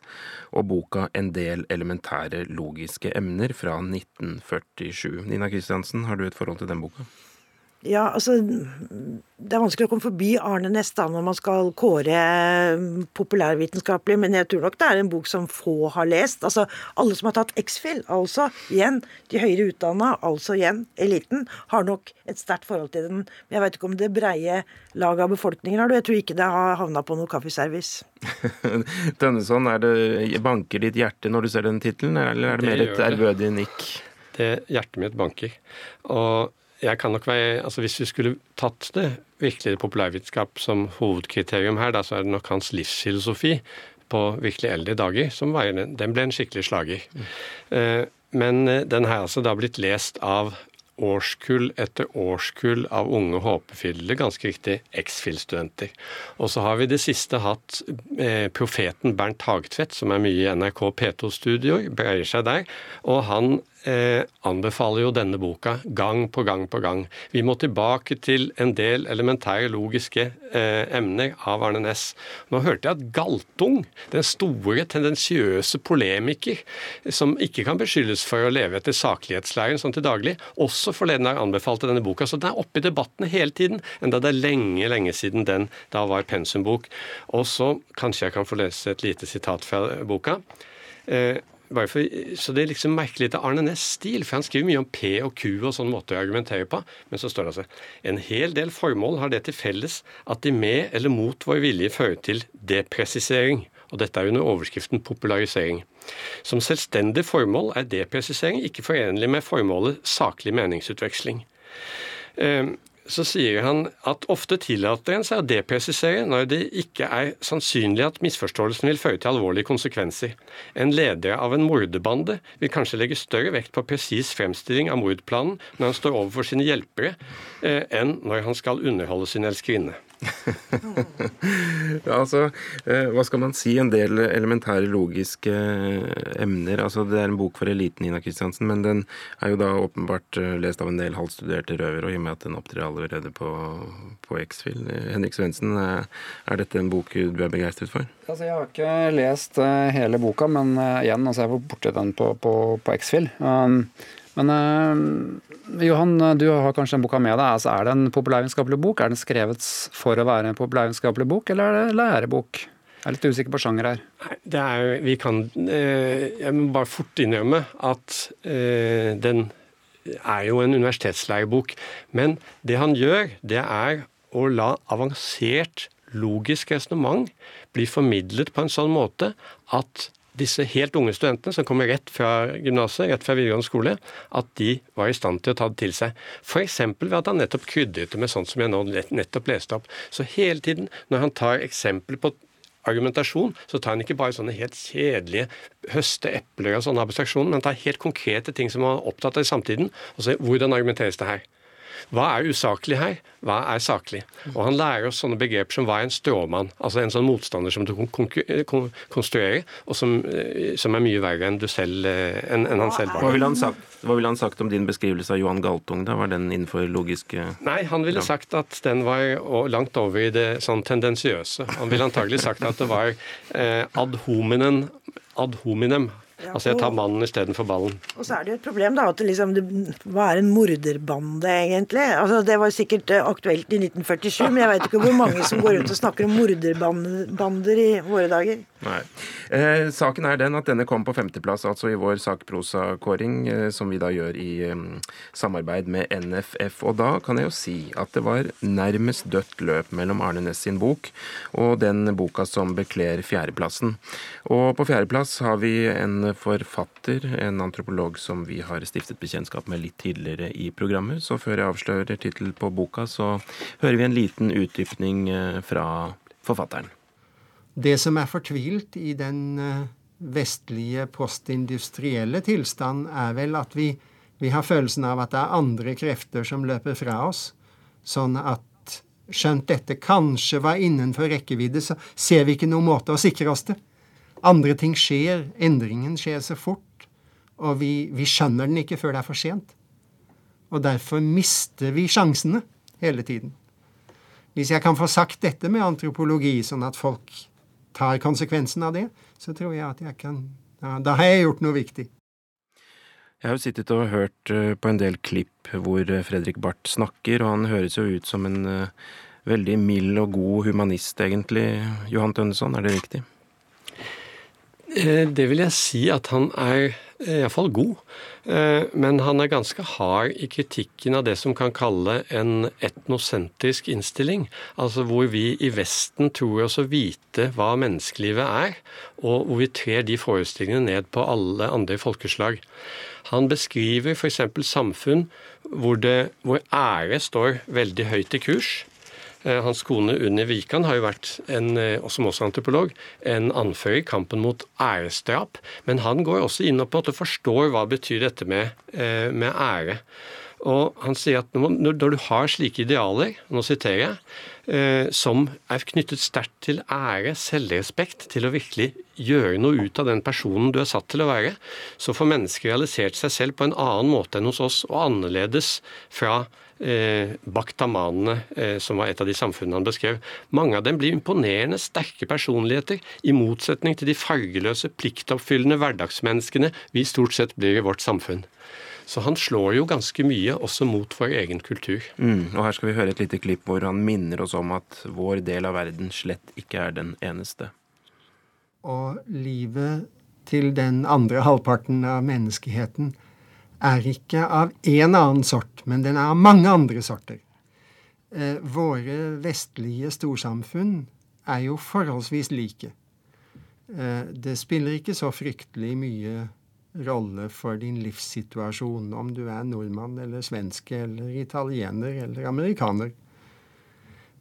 og boka 'En del elementære logiske emner' fra 1947. Nina Kristiansen, har du et forhold til den boka? Ja, altså Det er vanskelig å komme forbi Arne Næss når man skal kåre mm, populærvitenskapelig, men jeg tror nok det er en bok som få har lest. Altså Alle som har tatt X-FIL, altså igjen de høyere utdanna, altså igjen eliten, har nok et sterkt forhold til den. Men jeg vet ikke om det breie laget av befolkningen har det. Jeg tror ikke det har havna på noe kaffeservice. (laughs) Tønneson, er det banker ditt hjerte når du ser den tittelen, eller er det mer et ærbødig nikk? Det hjertet mitt banker. Og jeg kan nok være, altså Hvis vi skulle tatt det virkelig populærvitenskap som hovedkriterium her, da, så er det nok hans livsfilosofi på virkelig eldre dager som var, den ble en skikkelig slager. Mm. Men eh, den har altså da blitt lest av årskull etter årskull av unge håpefylte, ganske riktig, X-FIL-studenter. Og så har vi det siste hatt eh, profeten Bernt Hagtvedt, som er mye i NRK P2-studioer, breier seg der. Og han eh, anbefaler jo denne boka gang på gang på gang. Vi må tilbake til en del elementære logiske eh, emner av Arne Næss. Nå hørte jeg at Galtung, den store, tendensiøse polemiker, som ikke kan beskyldes for å leve etter saklighetslæren sånn til daglig, også forleden har anbefalte denne boka. Så den er oppe i debattene hele tiden, enda det er lenge, lenge siden den da var pensumbok. Og så kanskje jeg kan få lese et lite sitat fra boka. Eh, for, så det er liksom merkelig til Arne Næss stil, for han skriver mye om P og Q og sånne måter å argumentere på. Men så står det altså en hel del formål har det til felles at de med eller mot vår vilje fører til depresisering. Og dette er under overskriften popularisering. Som selvstendig formål er depresisering ikke forenlig med formålet saklig meningsutveksling. Um, så sier han at ofte tillater en seg å depresisere når det ikke er sannsynlig at misforståelsen vil føre til alvorlige konsekvenser. En leder av en morderbande vil kanskje legge større vekt på presis fremstilling av mordplanen når han står overfor sine hjelpere, eh, enn når han skal underholde sin elskerinne. (laughs) ja, altså, eh, hva skal man si? En del elementære logiske eh, emner. Altså, det er en bok for eliten, Ina Kristiansen, men den er jo da åpenbart eh, lest av en del halvstuderte røvere, og i og med at den opptrer allerede på, på X-Fill. Henrik Svendsen, er dette en bok du er begeistret for? Altså, jeg har ikke lest hele boka, men igjen, altså, jeg var borti den på, på, på X-Fill. Um, men uh, Johan, du har kanskje den boka med deg. Altså, er det en populærvitenskapelig bok? Er den skrevet for å være en populærvitenskapelig bok, eller er det lærebok? Jeg er litt usikker på sjanger her. Det er, vi kan, uh, jeg må bare fort innrømme at uh, den er jo en universitetslærebok. Men det han gjør, det er å la avansert logisk resonnement bli formidlet på en sånn måte at disse helt unge studentene som kommer rett fra gymnaset, rett fra videregående skole, at de var i stand til å ta det til seg. F.eks. ved at han nettopp krydret det med sånt som jeg nå nettopp leste opp. Så hele tiden når han tar eksempler på argumentasjon, så tar han ikke bare sånne helt kjedelige høste epler og sånne abstraksjoner, men tar helt konkrete ting som man er opptatt av i samtiden, og ser hvordan argumenteres det her. Hva er usaklig her? Hva er saklig? Og han lærer oss sånne begreper som hva er en stråmann? Altså en sånn motstander som du konstruerer, og som, eh, som er mye verre enn, du selv, eh, enn, enn han selv var. Hva ville han, sagt, han sagt om din beskrivelse av Johan Galtung? Da var den innenfor logiske Nei, han ville sagt at den var langt over i det sånn tendensiøse. Han ville antagelig sagt at det var eh, ad hominem, ad hominem Altså jeg tar mannen istedenfor ballen. Og så er det jo et problem, da, at det liksom, det, hva er en morderbande, egentlig? Altså, Det var sikkert eh, aktuelt i 1947, men jeg veit ikke hvor mange som går rundt og snakker om morderbander i våre dager. Nei. Eh, saken er den at denne kom på femteplass, altså i vår sakprosakåring, eh, som vi da gjør i eh, samarbeid med NFF. Og da kan jeg jo si at det var nærmest dødt løp mellom Arne Næss sin bok og den boka som bekler fjerdeplassen. Og på fjerdeplass har vi en forfatter, en antropolog som vi har stiftet bekjentskap med litt tidligere i programmet. Så før jeg avslører tittel på boka, så hører vi en liten utdypning eh, fra forfatteren. Det som er fortvilt i den eh, vestlige postindustrielle tilstand, er vel at vi, vi har følelsen av at det er andre krefter som løper fra oss. Sånn at skjønt dette kanskje var innenfor rekkevidde, så ser vi ikke noen måte å sikre oss det. Andre ting skjer, endringen skjer så fort, og vi, vi skjønner den ikke før det er for sent. Og derfor mister vi sjansene hele tiden. Hvis jeg kan få sagt dette med antropologi, sånn at folk tar konsekvensen av det, så tror jeg at jeg kan ja, Da har jeg gjort noe viktig. Jeg har jo sittet og hørt eh, på en del klipp hvor eh, Fredrik Barth snakker, og han høres jo ut som en uh, veldig mild og god humanist, egentlig. Johan Tønneson, er det riktig? Det vil jeg si at han er iallfall god. Men han er ganske hard i kritikken av det som kan kalle en etnosentrisk innstilling. Altså hvor vi i Vesten tror oss å vite hva menneskelivet er, og hvor vi trer de forestillingene ned på alle andre folkeslag. Han beskriver f.eks. samfunn hvor, det, hvor ære står veldig høyt i kurs. Eh, hans kone Unni Wikan har jo vært, en, eh, som også antropolog, en anfører i kampen mot æresdrap. Men han går også inn og at du forstår hva betyr dette med, eh, med ære. Og han sier at når du har slike idealer, nå siterer jeg, som er knyttet sterkt til ære, selvrespekt, til å virkelig gjøre noe ut av den personen du er satt til å være, så får mennesker realisert seg selv på en annen måte enn hos oss, og annerledes fra eh, baktamanene, eh, som var et av de samfunnene han beskrev. Mange av dem blir imponerende sterke personligheter, i motsetning til de fargeløse, pliktoppfyllende hverdagsmenneskene vi stort sett blir i vårt samfunn. Så han slår jo ganske mye også mot vår egen kultur. Mm, og her skal vi høre et lite klipp hvor han minner oss om at vår del av verden slett ikke er den eneste. Og livet til den andre halvparten av menneskeheten er ikke av én annen sort, men den er av mange andre sorter. Eh, våre vestlige storsamfunn er jo forholdsvis like. Eh, det spiller ikke så fryktelig mye rolle for din livssituasjon, om du er nordmann eller svenske eller italiener eller amerikaner.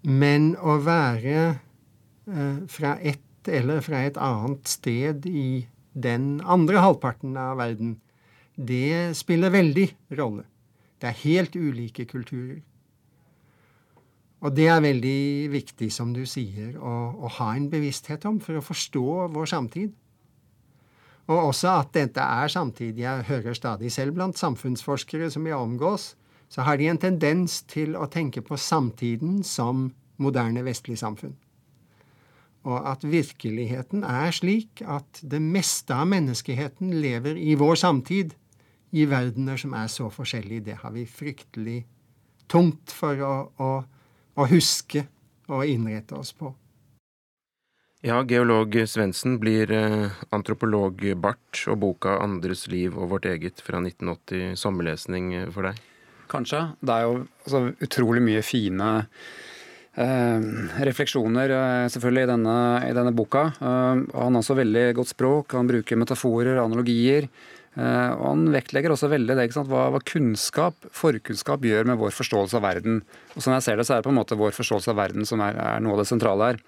Men å være eh, fra ett eller fra et annet sted i den andre halvparten av verden, det spiller veldig rolle. Det er helt ulike kulturer. Og det er veldig viktig, som du sier, å, å ha en bevissthet om for å forstå vår samtid. Og også at dette er samtid. Jeg hører stadig selv blant samfunnsforskere som jeg omgås, så har de en tendens til å tenke på samtiden som moderne vestlig samfunn. Og at virkeligheten er slik at det meste av menneskeheten lever i vår samtid, i verdener som er så forskjellige. Det har vi fryktelig tungt for å, å, å huske og innrette oss på. Ja, geolog Svendsen blir eh, antropolog Barth og boka 'Andres liv og vårt eget' fra 1980 sommerlesning eh, for deg? Kanskje. Det er jo altså, utrolig mye fine eh, refleksjoner eh, selvfølgelig i denne, i denne boka. Eh, han har også veldig godt språk, han bruker metaforer, analogier. Eh, og han vektlegger også veldig det, hva, hva, kunnskap, forkunnskap, gjør med vår forståelse av verden. Og som jeg ser det, så er det på en måte vår forståelse av verden som er, er noe av det sentrale her.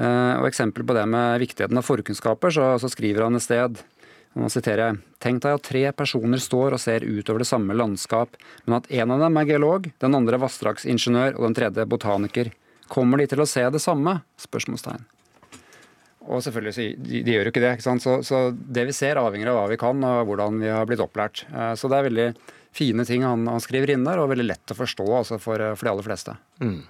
Eh, og Eksempel på det med viktigheten av forkunnskaper, så, så skriver han et sted og nå siterer jeg. Tenk deg at tre personer står og ser utover det samme landskap, men at en av dem er geolog, den andre er vassdragsingeniør og den tredje botaniker. Kommer de til å se det samme? Spørsmålstegn. Og selvfølgelig, så de, de gjør jo ikke det. ikke sant? Så, så, det vi ser, avhenger av hva vi kan og hvordan vi har blitt opplært. Eh, så det er veldig fine ting han, han skriver inn der, og veldig lett å forstå altså for, for de aller fleste. Mm.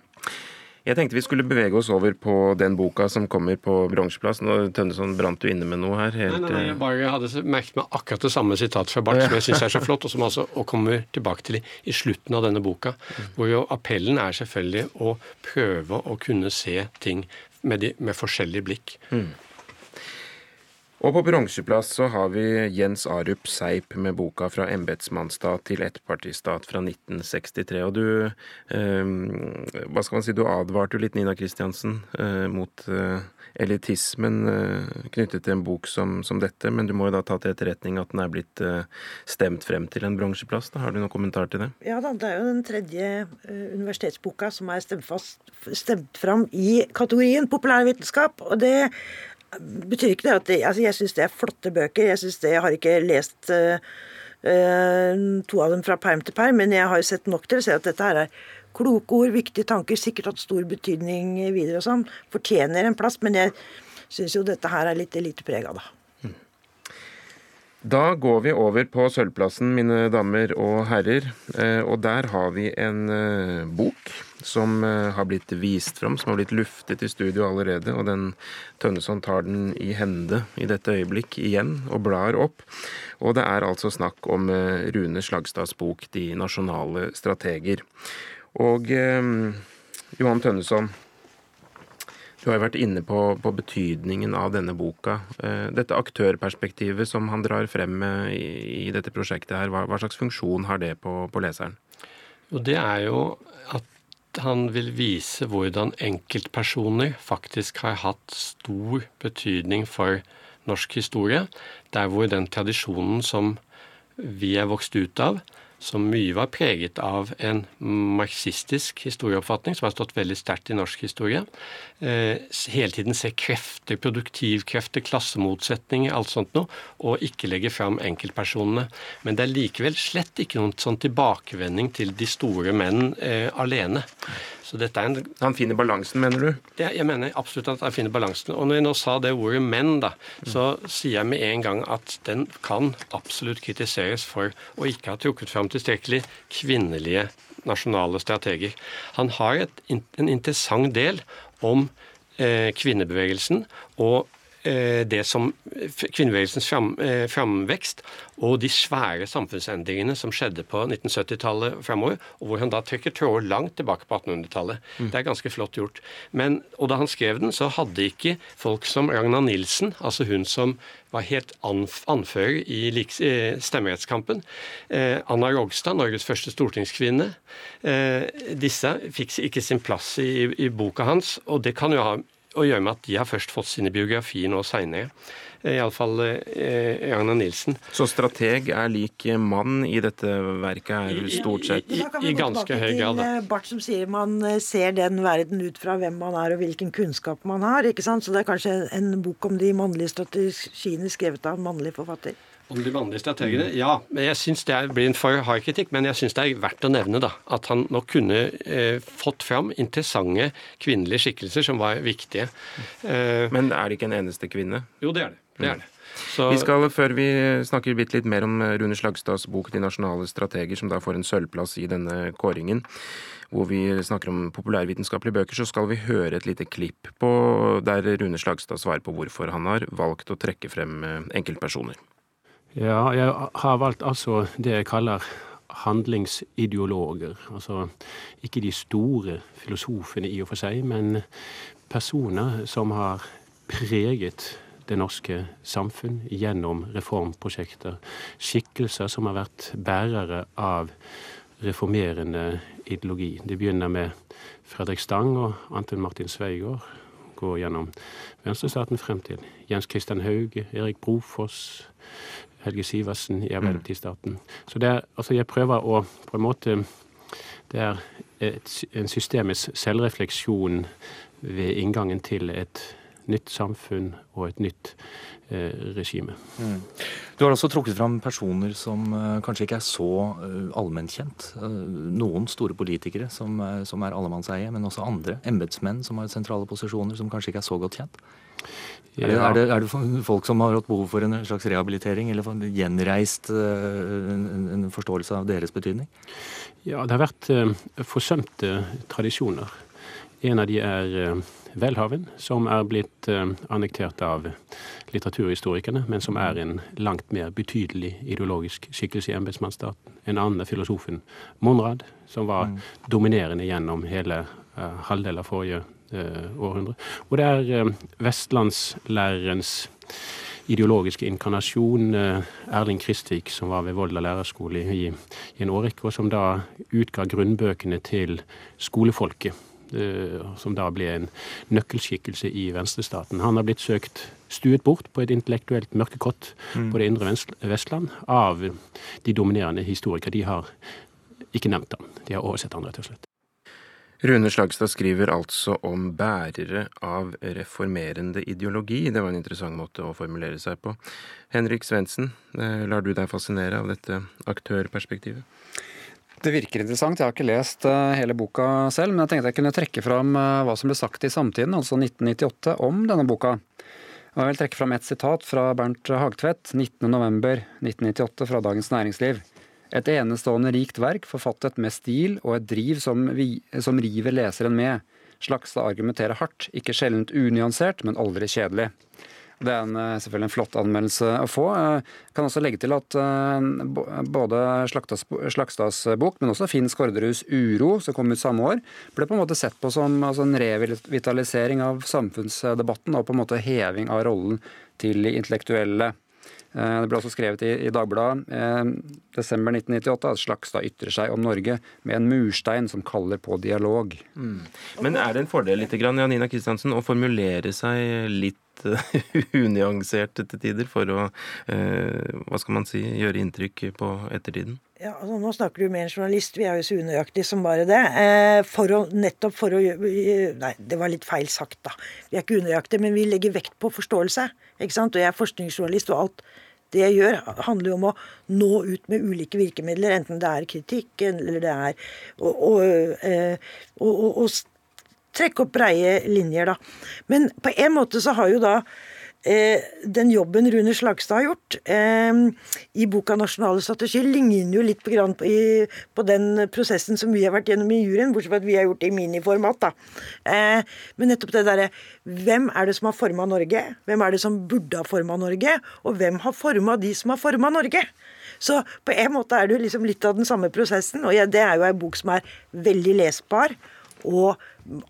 Jeg tenkte vi skulle bevege oss over på den boka som kommer på bronseplass. Tønneson brant du inne med noe her. Helt, nei, nei, nei, jeg bare hadde merket meg akkurat det samme sitatet fra Barth, som jeg syns er så flott, og som (laughs) altså og kommer tilbake til i, i slutten av denne boka. Hvor jo appellen er selvfølgelig å prøve å kunne se ting med, de, med forskjellig blikk. Mm. Og på bronseplass så har vi Jens Arup Seip med boka 'Fra embetsmannsstat til ettpartistat' fra 1963. Og du eh, Hva skal man si, du advarte jo litt, Nina Kristiansen, eh, mot eh, elitismen eh, knyttet til en bok som, som, dette, men du må jo da ta til etterretning at den er blitt eh, stemt frem til en bronseplass. Har du noen kommentar til det? Ja da, det er jo den tredje eh, universitetsboka som er stemt, fast, stemt fram i kategorien populærvitenskap. og det betyr ikke det at det, altså Jeg syns det er flotte bøker. Jeg synes det, jeg har ikke lest uh, to av dem fra perm til perm, men jeg har sett nok til å se at dette her er kloke ord, viktige tanker, sikkert hatt stor betydning videre og sånn. Fortjener en plass, men jeg syns jo dette her er litt eliteprega, da. Da går vi over på sølvplassen, mine damer og herrer. Eh, og der har vi en bok som eh, har blitt vist fram, som har blitt luftet i studio allerede. Og den Tønneson tar den i hende i dette øyeblikk igjen og blar opp. Og det er altså snakk om Rune Slagstads bok 'De nasjonale strateger'. Og Johan Tønneson, du har jo vært inne på, på, betydningen av denne boka. Eh, dette aktørperspektivet som han drar frem i, i dette prosjektet, her, hva, hva, slags funksjon har det på, på leseren? Jo, det er jo at han vil vise hvordan enkeltpersoner faktisk har hatt stor betydning for norsk historie. Der hvor den tradisjonen som vi er vokst ut av, som mye var preget av en marxistisk historieoppfatning, som har stått veldig sterkt i norsk historie. Eh, hele tiden se krefter, produktivkrefter, klassemotsetninger, alt sånt noe, og ikke legge fram enkeltpersonene. Men det er likevel slett ikke noen sånn tilbakevending til de store menn eh, alene. Så dette er en, Han finner balansen, mener du? Det, jeg mener absolutt at han finner balansen. Og når jeg nå sa det ordet menn, da, så sier jeg med en gang at den kan absolutt kritiseres for å ikke ha trukket fram tilstrekkelig kvinnelige nasjonale strateger. Han har et, en interessant del om eh, kvinnebevegelsen og det som kvinnebevegelsens fram, eh, framvekst og de svære samfunnsendringene som skjedde på 1970-tallet framover, og hvor han da trekker tråder langt tilbake på 1800-tallet. Mm. Det er ganske flott gjort. Men, og da han skrev den, så hadde ikke folk som Ragna Nilsen, altså hun som var helt anf anfører i eh, stemmerettskampen, eh, Anna Rogstad, Norges første stortingskvinne, eh, disse fikk ikke sin plass i, i boka hans, og det kan jo ha å gjøre med at de har først fått sine biografier nå seinere. Eh, Iallfall eh, Ragnar Nilsen. Så strateg er lik mann i dette verket her, stort sett? I, i, i ganske høy grad. Da. Eh, Bart som sier man eh, ser den verden ut fra hvem man er og hvilken kunnskap man har. ikke sant? Så det er kanskje en bok om de mannlige strategiene skrevet av en mannlig forfatter. Om de vanlige strategene? Ja. men jeg synes Det blir en for hard kritikk, men jeg syns det er verdt å nevne da, at han nok kunne eh, fått fram interessante kvinnelige skikkelser som var viktige. Eh, men er det ikke en eneste kvinne? Jo, det er det. det, er det. Så... Vi skal, Før vi snakker litt mer om eh, Rune Slagstads bok 'De nasjonale strateger', som da får en sølvplass i denne kåringen, hvor vi snakker om populærvitenskapelige bøker, så skal vi høre et lite klipp på der Rune Slagstad svarer på hvorfor han har valgt å trekke frem eh, enkeltpersoner. Ja, jeg har valgt altså det jeg kaller handlingsideologer. Altså ikke de store filosofene i og for seg, men personer som har preget det norske samfunn gjennom reformprosjekter. Skikkelser som har vært bærere av reformerende ideologi. Det begynner med Fredrik Stang og Anton Martin Sveigård. Går gjennom venstrestaten frem til Jens Christian Hauge, Erik Brofoss, Helge Sivertsen i Arbeiderpartistaten. Så det er, altså jeg prøver å på en måte Det er et, en systemisk selvrefleksjon ved inngangen til et nytt samfunn og et nytt eh, regime. Mm. Du har også trukket fram personer som eh, kanskje ikke er så uh, allmennkjent. Uh, noen store politikere som, som er allemannseie, men også andre embetsmenn som har sentrale posisjoner som kanskje ikke er så godt kjent. Ja. Er, det, er, det, folk som har hatt behov for en slags rehabilitering, eller gjenreist eh, en, en forståelse av deres betydning? Ja, det har vært uh, forsømte tradisjoner En av de er Welhaven, som er blitt annektert av litteraturhistorikerne, men som er en langt mer betydelig ideologisk skikkelse i embetsmannsstaten. En annen er filosofen Monrad, som var mm. dominerende gjennom hele halvdelen av forrige århundre. Og det er vestlandslærerens ideologiske inkarnasjon, eh, Erling Kristvik, som var ved Volda lærerskole i, i en årrekke, og som da utga grunnbøkene til skolefolket. Eh, som da ble en nøkkelskikkelse i venstrestaten. Han har blitt søkt stuet bort på et intellektuelt mørkekott mm. på det indre Vestland av de dominerende historikere. De har ikke nevnt ham. De har oversett han, rett og slett. Rune Slagstad skriver altså om bærere av reformerende ideologi. Det var en interessant måte å formulere seg på. Henrik Svendsen, eh, lar du deg fascinere av dette aktørperspektivet? Det virker interessant. Jeg har ikke lest eh, hele boka selv, men jeg tenkte jeg kunne trekke fram eh, hva som ble sagt i Samtiden, altså 1998, om denne boka. Jeg vil trekke fram et sitat fra Bernt Hagtvedt 19.11.1998 fra Dagens Næringsliv. Et enestående rikt verk, forfattet med stil og et driv som, vi, som river leseren med. Slagstad argumenterer hardt, ikke sjeldent unyansert, men aldri kjedelig. Det er en, eh, selvfølgelig en flott anmeldelse å få. Jeg kan også legge til at eh, både Slagstads bok, men også Finn Skårderuds 'Uro', som kom ut samme år, ble på en måte sett på som altså en revitalisering av samfunnsdebatten og på en måte heving av rollen til de intellektuelle. Eh, det ble også skrevet i, Dagbladet eh, desember 1998 at Slagstad ytrer seg om Norge med en murstein som kaller på dialog. Mm. Men er det en fordel litt, Janina Kristiansen, å formulere seg litt eh, (laughs) unyansert til tider for å eh, hva skal man si, gjøre inntrykk på ettertiden? Ja, altså Nå snakker du med en journalist, vi er jo så unøyaktige som bare det. Eh, for å, nettopp for å Nei, det var litt feil sagt, da. Vi er ikke unøyaktige, men vi legger vekt på forståelse. ikke sant? Og jeg er forskningsjournalist, og alt det jeg gjør, handler jo om å nå ut med ulike virkemidler, enten det er kritikk eller det er å, eh, trekke opp breie linjer, da. Men på en måte så har jo da den jobben Rune Slagstad har gjort eh, i boka 'Nasjonale strategi', ligner jo litt på, den prosessen som vi har vært gjennom i juryen, bortsett fra at vi har gjort det i miniformat. da. Eh, men nettopp det derre Hvem er det som har forma Norge? Hvem er det som burde ha forma Norge? Og hvem har forma de som har forma Norge? Så på en måte er det liksom litt av den samme prosessen. Og det er jo ei bok som er veldig lesbar, og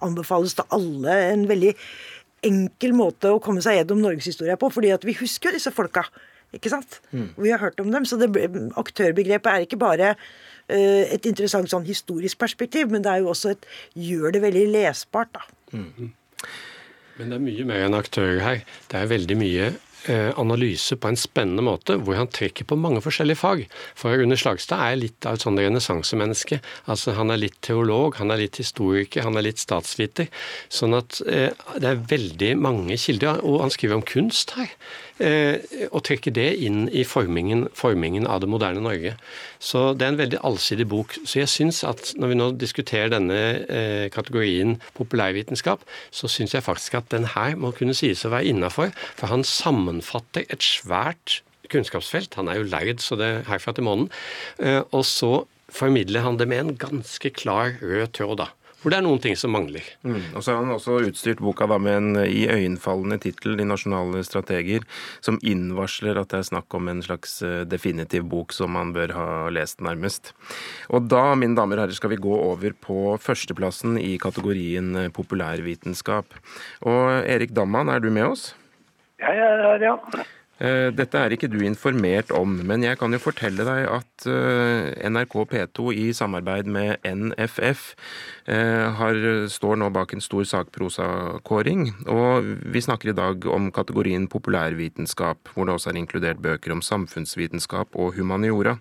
anbefales til alle. En veldig enkel måte å komme seg gjennom norgeshistoria på, fordi at vi husker jo disse folka. Ikke sant? Mm. Vi har hørt om dem. Så det, aktørbegrepet er ikke bare uh, et interessant sånn historisk perspektiv, men det er jo også et gjør det veldig lesbart, da. Mm. Men det er mye mer enn aktører her. Det er veldig mye analyse på en spennende måte, hvor han trekker på mange forskjellige fag. For Rune Slagstad er litt av et sånt renessansemenneske. Altså, han er litt teolog, han er litt historiker, han er litt statsviter. Sånn at eh, det er veldig mange kilder. Og han skriver om kunst her. Eh, og trekker det inn i formingen, formingen, av det moderne Norge. Så det er en veldig allsidig bok. Så jeg syns at når vi nå diskuterer denne eh, kategorien populærvitenskap, så syns jeg faktisk at den her må kunne sies å være innafor. For han sammenfatter et svært kunnskapsfelt. Han er jo lærd, så det er herfra til månen. Eh, og så formidler han det med en ganske klar rød tråd, da hvor det er noen ting som mangler. Mm. Og så har han også utstyrt boka da med en iøynefallende tittel, 'De nasjonale strateger', som innvarsler at det er snakk om en slags eh, definitiv bok som man bør ha lest nærmest. Og da, mine damer og herrer, skal vi gå over på førsteplassen i kategorien eh, populærvitenskap. Og Erik Damman, er du med oss? Ja, her, ja. Eh, dette er ikke du informert om, men jeg kan jo fortelle deg at eh, NRK P2 i samarbeid med NFF eh, har, står nå bak en stor sakprosakåring. Og vi snakker i dag om kategorien populærvitenskap, hvor det også er inkludert bøker om samfunnsvitenskap og humaniora.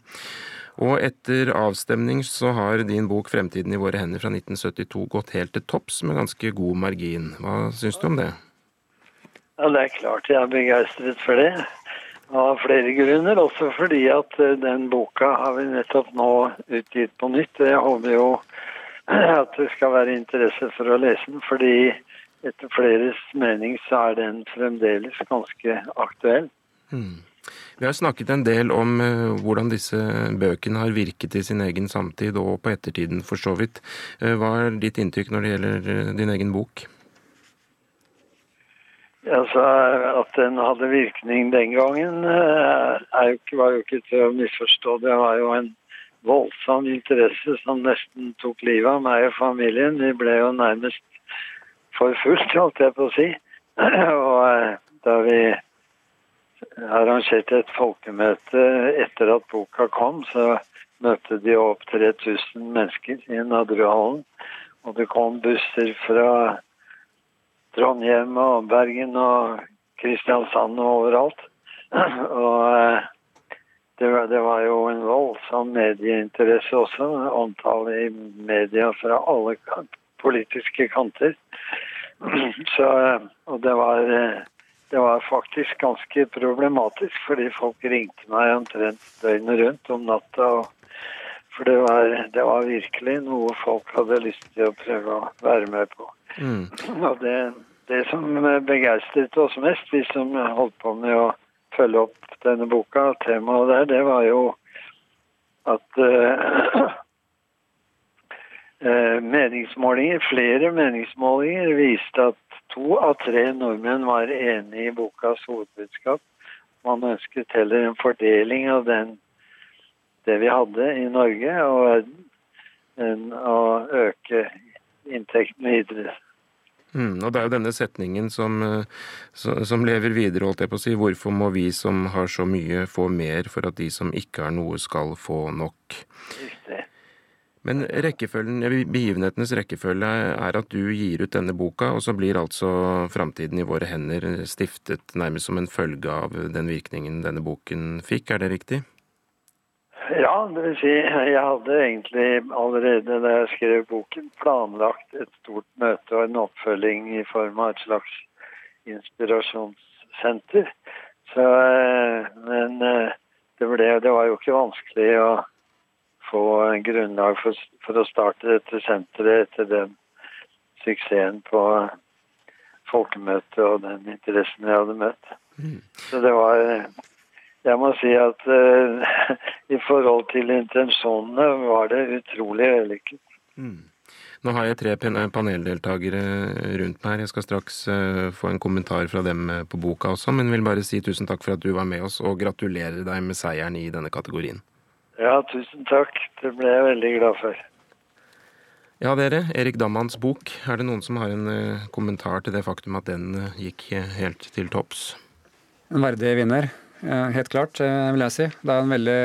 Og etter avstemning så har din bok 'Fremtiden i våre hender' fra 1972 gått helt til topps med ganske god margin. Hva syns du om det? Ja, Det er klart jeg er begeistret for det. Av flere grunner. Også fordi at eh, den boka har vi nettopp nå utgitt på nytt. Jeg håper jo (clears throat) at det skal være interesse for å lese den. Fordi etter fleres mening så er den fremdeles ganske aktuell. Mm. Vi har snakket en del om uh, hvordan disse bøkene har virket i sin egen samtid, og på ettertiden for så vidt. Uh, hva er ditt inntrykk når det gjelder din egen bok? Altså, At den hadde virkning den gangen, jo ikke, var jo ikke til å misforstå. Det var jo en voldsom interesse som nesten tok livet av meg og familien. Vi ble jo nærmest forfulgt, holdt jeg på å si. (clears throat) og da vi arrangerte et folkemøte etter at boka kom, så møtte de opp 3000 mennesker i Nadruhallen. Og det kom busser fra Trondheim og Bergen og Kristiansand og overalt. (clears throat) Og eh, det var, det var, jo en voldsom medieinteresse også. Omtale i media fra alle politiske kanter. (clears throat) Så, eh, og det var eh, det var faktisk ganske problematisk, fordi folk ringte meg omtrent døgnet rundt om natta. for det var, det var, virkelig noe folk hadde lyst til å prøve å være med på. Mm. Og det, det som begeistret oss mest, vi som holdt på med å følge opp denne boka, temaet der, det var jo at uh, (clears throat) meningsmålinger, flere meningsmålinger viste at To av tre nordmenn var enig i bokas hovedbudskap. Man ønsket heller en fordeling av den, det vi hadde i Norge, og en, å øke inntektene videre. Mm, og Det er jo denne setningen som, eh, som, lever videre, holdt jeg på å si. Hvorfor må vi som har så mye, få mer for at de som ikke har noe, skal få nok? Men begivenhetenes rekkefølge er at du gir ut denne boka, og så blir altså Framtiden i våre hender stiftet nærmest som en følge av den virkningen denne boken fikk, er det riktig? Ja, det vil si jeg hadde egentlig allerede da jeg skrev boken planlagt et stort møte og en oppfølging i form av et slags inspirasjonssenter. Så, eh, men eh, det, ble, det var jo ikke vanskelig å få grunnlag for, for, å starte dette senteret etter den suksessen på folkemøtet og den interessen jeg hadde møtt. Mm. Så det var Jeg må si at uh, (laughs) i forhold til intensjonene var det utrolig vellykket. Mm. Nå har jeg tre paneldeltakere rundt meg her. Jeg skal straks uh, få en kommentar fra dem på boka også, men vil bare si tusen takk for at du var med oss, og gratulerer deg med seieren i denne kategorien. Ja, tusen takk. Det ble jeg veldig glad for. Ja, dere. Erik Dammans bok. Er det noen som har en uh, kommentar til det faktum at den uh, gikk helt til topps? En verdig vinner. Uh, helt klart, vil jeg si. Det er en veldig,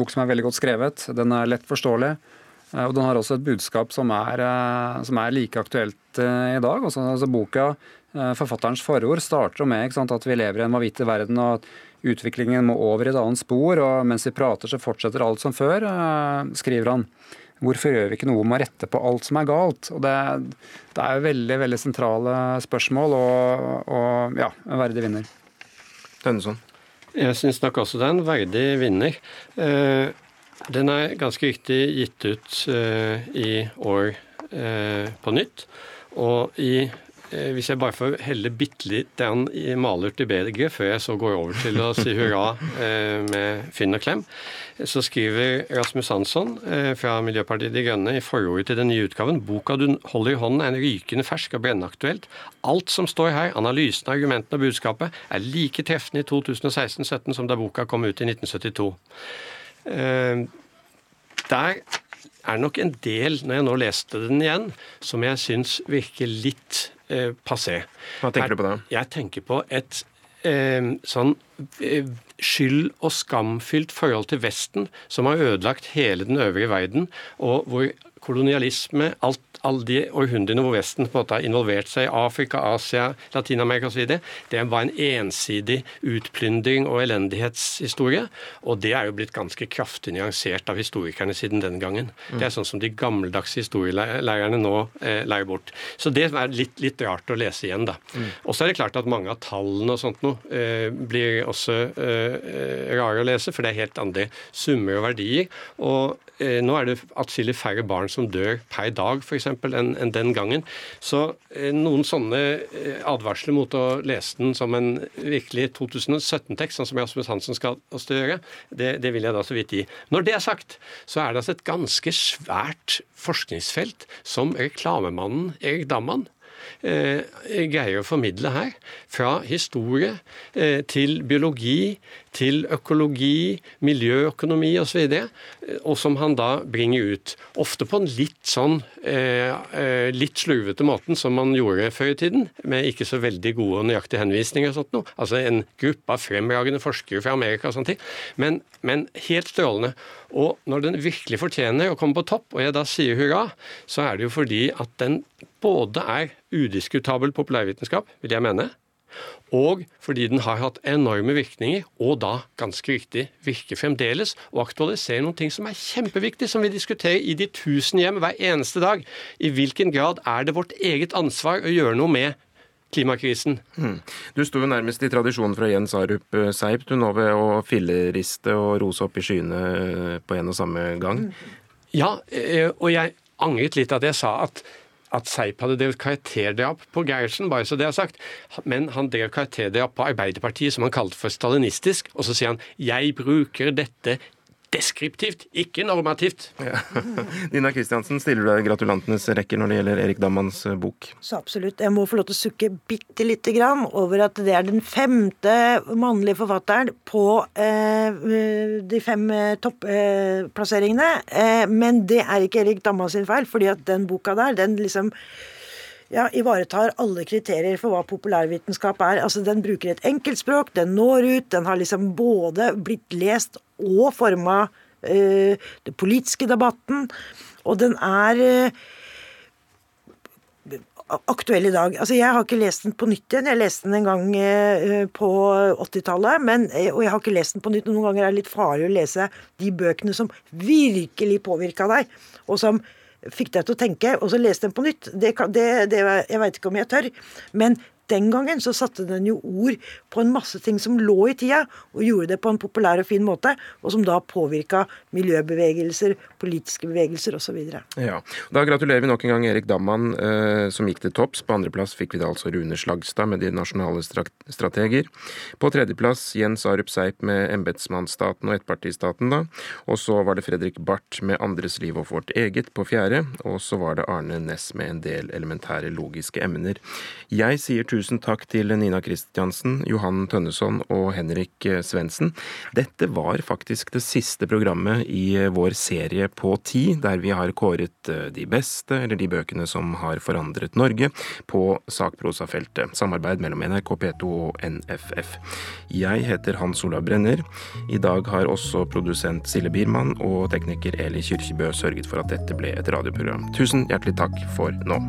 bok som er veldig godt skrevet. Den er lett forståelig. Og den har også et budskap som er, som er like aktuelt i dag. Også, altså, boka, Forfatterens forord starter med sant, at vi lever i en vanvittig verden, og at Utviklingen må over i et annet spor, og mens vi prater, så fortsetter alt som før, eh, skriver han. Hvorfor gjør vi ikke noe med å rette på alt som er galt? Og det, det er jo veldig veldig sentrale spørsmål, og, og ja, verdig vinner. Tønneson? Jeg syns nok også det er en verdig vinner. Eh, den er ganske riktig gitt ut eh, i år på nytt. Og i Eh, hvis jeg bare får helle bitte litt malurt i bedre før jeg så går over til å si hurra eh, med Finn og Klem, så skriver Rasmus Hansson eh, fra Miljøpartiet De Grønne i forordet til den nye utgaven boka du holder i hånden er en rykende fersk og brennaktuelt. Alt som står her, analysen, argumentene og budskapet, er like treffende i 2016-17 som da boka kom ut i 1972. Der er nok en del, når jeg nå leste den igjen, som jeg syns virker litt eh, passé. Hva tenker du på da? Jeg tenker på et eh, sånn eh, skyld- og skamfylt forhold til Vesten, som har ødelagt hele den øvrige verden, og hvor kolonialisme, alt alle de århundrene hvor Vesten på en måte har involvert seg i Afrika, Asia, Latin-Amerika osv., det var en ensidig utplyndring og elendighetshistorie. Og det er jo blitt ganske kraftig nyansert av historikerne siden den gangen. Det er sånn som de gammeldagse historielærerne nå eh, lærer bort. Så det er litt, litt, rart å lese igjen, da. Og så er det klart at mange av tallene og sånt noe eh, blir også eh, rare å lese, for det er helt andre summer og verdier. Og eh, nå er det atskillig færre barn som dør per dag, f.eks enn en den gangen. Så eh, noen sånne eh, advarsler mot å lese den som en virkelig 2017-tekst, sånn som Jasmus Hansen skal oss til å gjøre, det, det, vil jeg da så vidt gi. Når det er sagt, så er det altså et ganske svært forskningsfelt som reklamemannen Erik Damman greier å formidle her. Fra historie eh, til biologi, til økologi, miljøøkonomi osv. Og, så og som han da bringer ut. Ofte på en litt sånn eh, eh, litt slurvete måten som man gjorde før i tiden, med ikke så veldig gode og nøyaktige henvisninger og sånt noe. Altså en gruppe av fremragende forskere fra Amerika og sånne ting. Men helt strålende. Og når den virkelig fortjener å komme på topp, og jeg da sier hurra, så er det jo fordi at den både er udiskutabel populærvitenskap, vil jeg mene, og fordi den har hatt enorme virkninger, og da, ganske riktig, virker fremdeles, og aktualiserer noen ting som er kjempeviktig, som vi diskuterer i de tusen hjem hver eneste dag. I hvilken grad er det vårt eget ansvar å gjøre noe med klimakrisen. Mm. Du sto jo nærmest i tradisjonen fra Jens Arup eh, Seip, du nå ved å filleriste og rose opp i skyene eh, på en og samme gang. Ja, eh, og jeg angret litt at jeg sa at at Seip hadde drevet karakterdrap på Gerhardsen, bare så det er sagt. Men han drev karakterdrap på Arbeiderpartiet, som han kalte for stalinistisk. Og så sier han 'jeg bruker dette deskriptivt, ikke normativt. Ja. (laughs) Nina Kristiansen, stiller du deg gratulantenes rekker når det gjelder Erik Dammanns eh, bok? Så absolutt. Jeg må få lov til å sukke bitte lite grann over at det er den femte mannlige forfatteren på eh, de fem eh, topplasseringene. Eh, men det er ikke Erik Dammans sin feil, fordi at den boka der, den liksom ja, ivaretar alle kriterier for hva populærvitenskap er. Altså, Den bruker et enkeltspråk, den når ut, den har liksom både blitt lest og forma eh, den politiske debatten. Og den er eh, aktuell i dag. Altså, Jeg har ikke lest den på nytt igjen. Jeg leste den en gang eh, på 80-tallet. Eh, og jeg har ikke lest den på nytt. Noen ganger er det litt farlig å lese de bøkene som virkelig påvirka deg, og som fikk deg til å tenke, og så leste den på nytt. Det, det, det, jeg veit ikke om jeg tør. Men den gangen så satte den jo ord på en masse ting som lå i tida, og gjorde det på en populær og fin måte, og som da påvirka miljøbevegelser, politiske bevegelser osv. Ja. Da gratulerer vi nok en gang Erik Damman, eh, som gikk til topps. På andreplass fikk vi da altså Rune Slagstad med De nasjonale strateger. På tredjeplass Jens Arup Seip med Embetsmannsstaten og ettpartistaten, da. Og så var det Fredrik Barth med Andres liv og vårt eget på fjerde. Og så var det Arne Næss med en del elementære logiske emner. Jeg sier tusen Tusen takk til Nina Kristiansen, Johan Tønneson og Henrik Svendsen. Dette var faktisk det siste programmet i vår serie på ti, der vi har kåret eh, de beste, eller de bøkene som har forandret Norge, på sakprosafeltet. Samarbeid mellom NRK P2 og NFF. Jeg heter Hans Olav Brenner. I dag har også produsent Sille Biermann og tekniker Eli Kyrkjebø sørget for at dette ble et radioprogram. Tusen hjertelig takk for nå.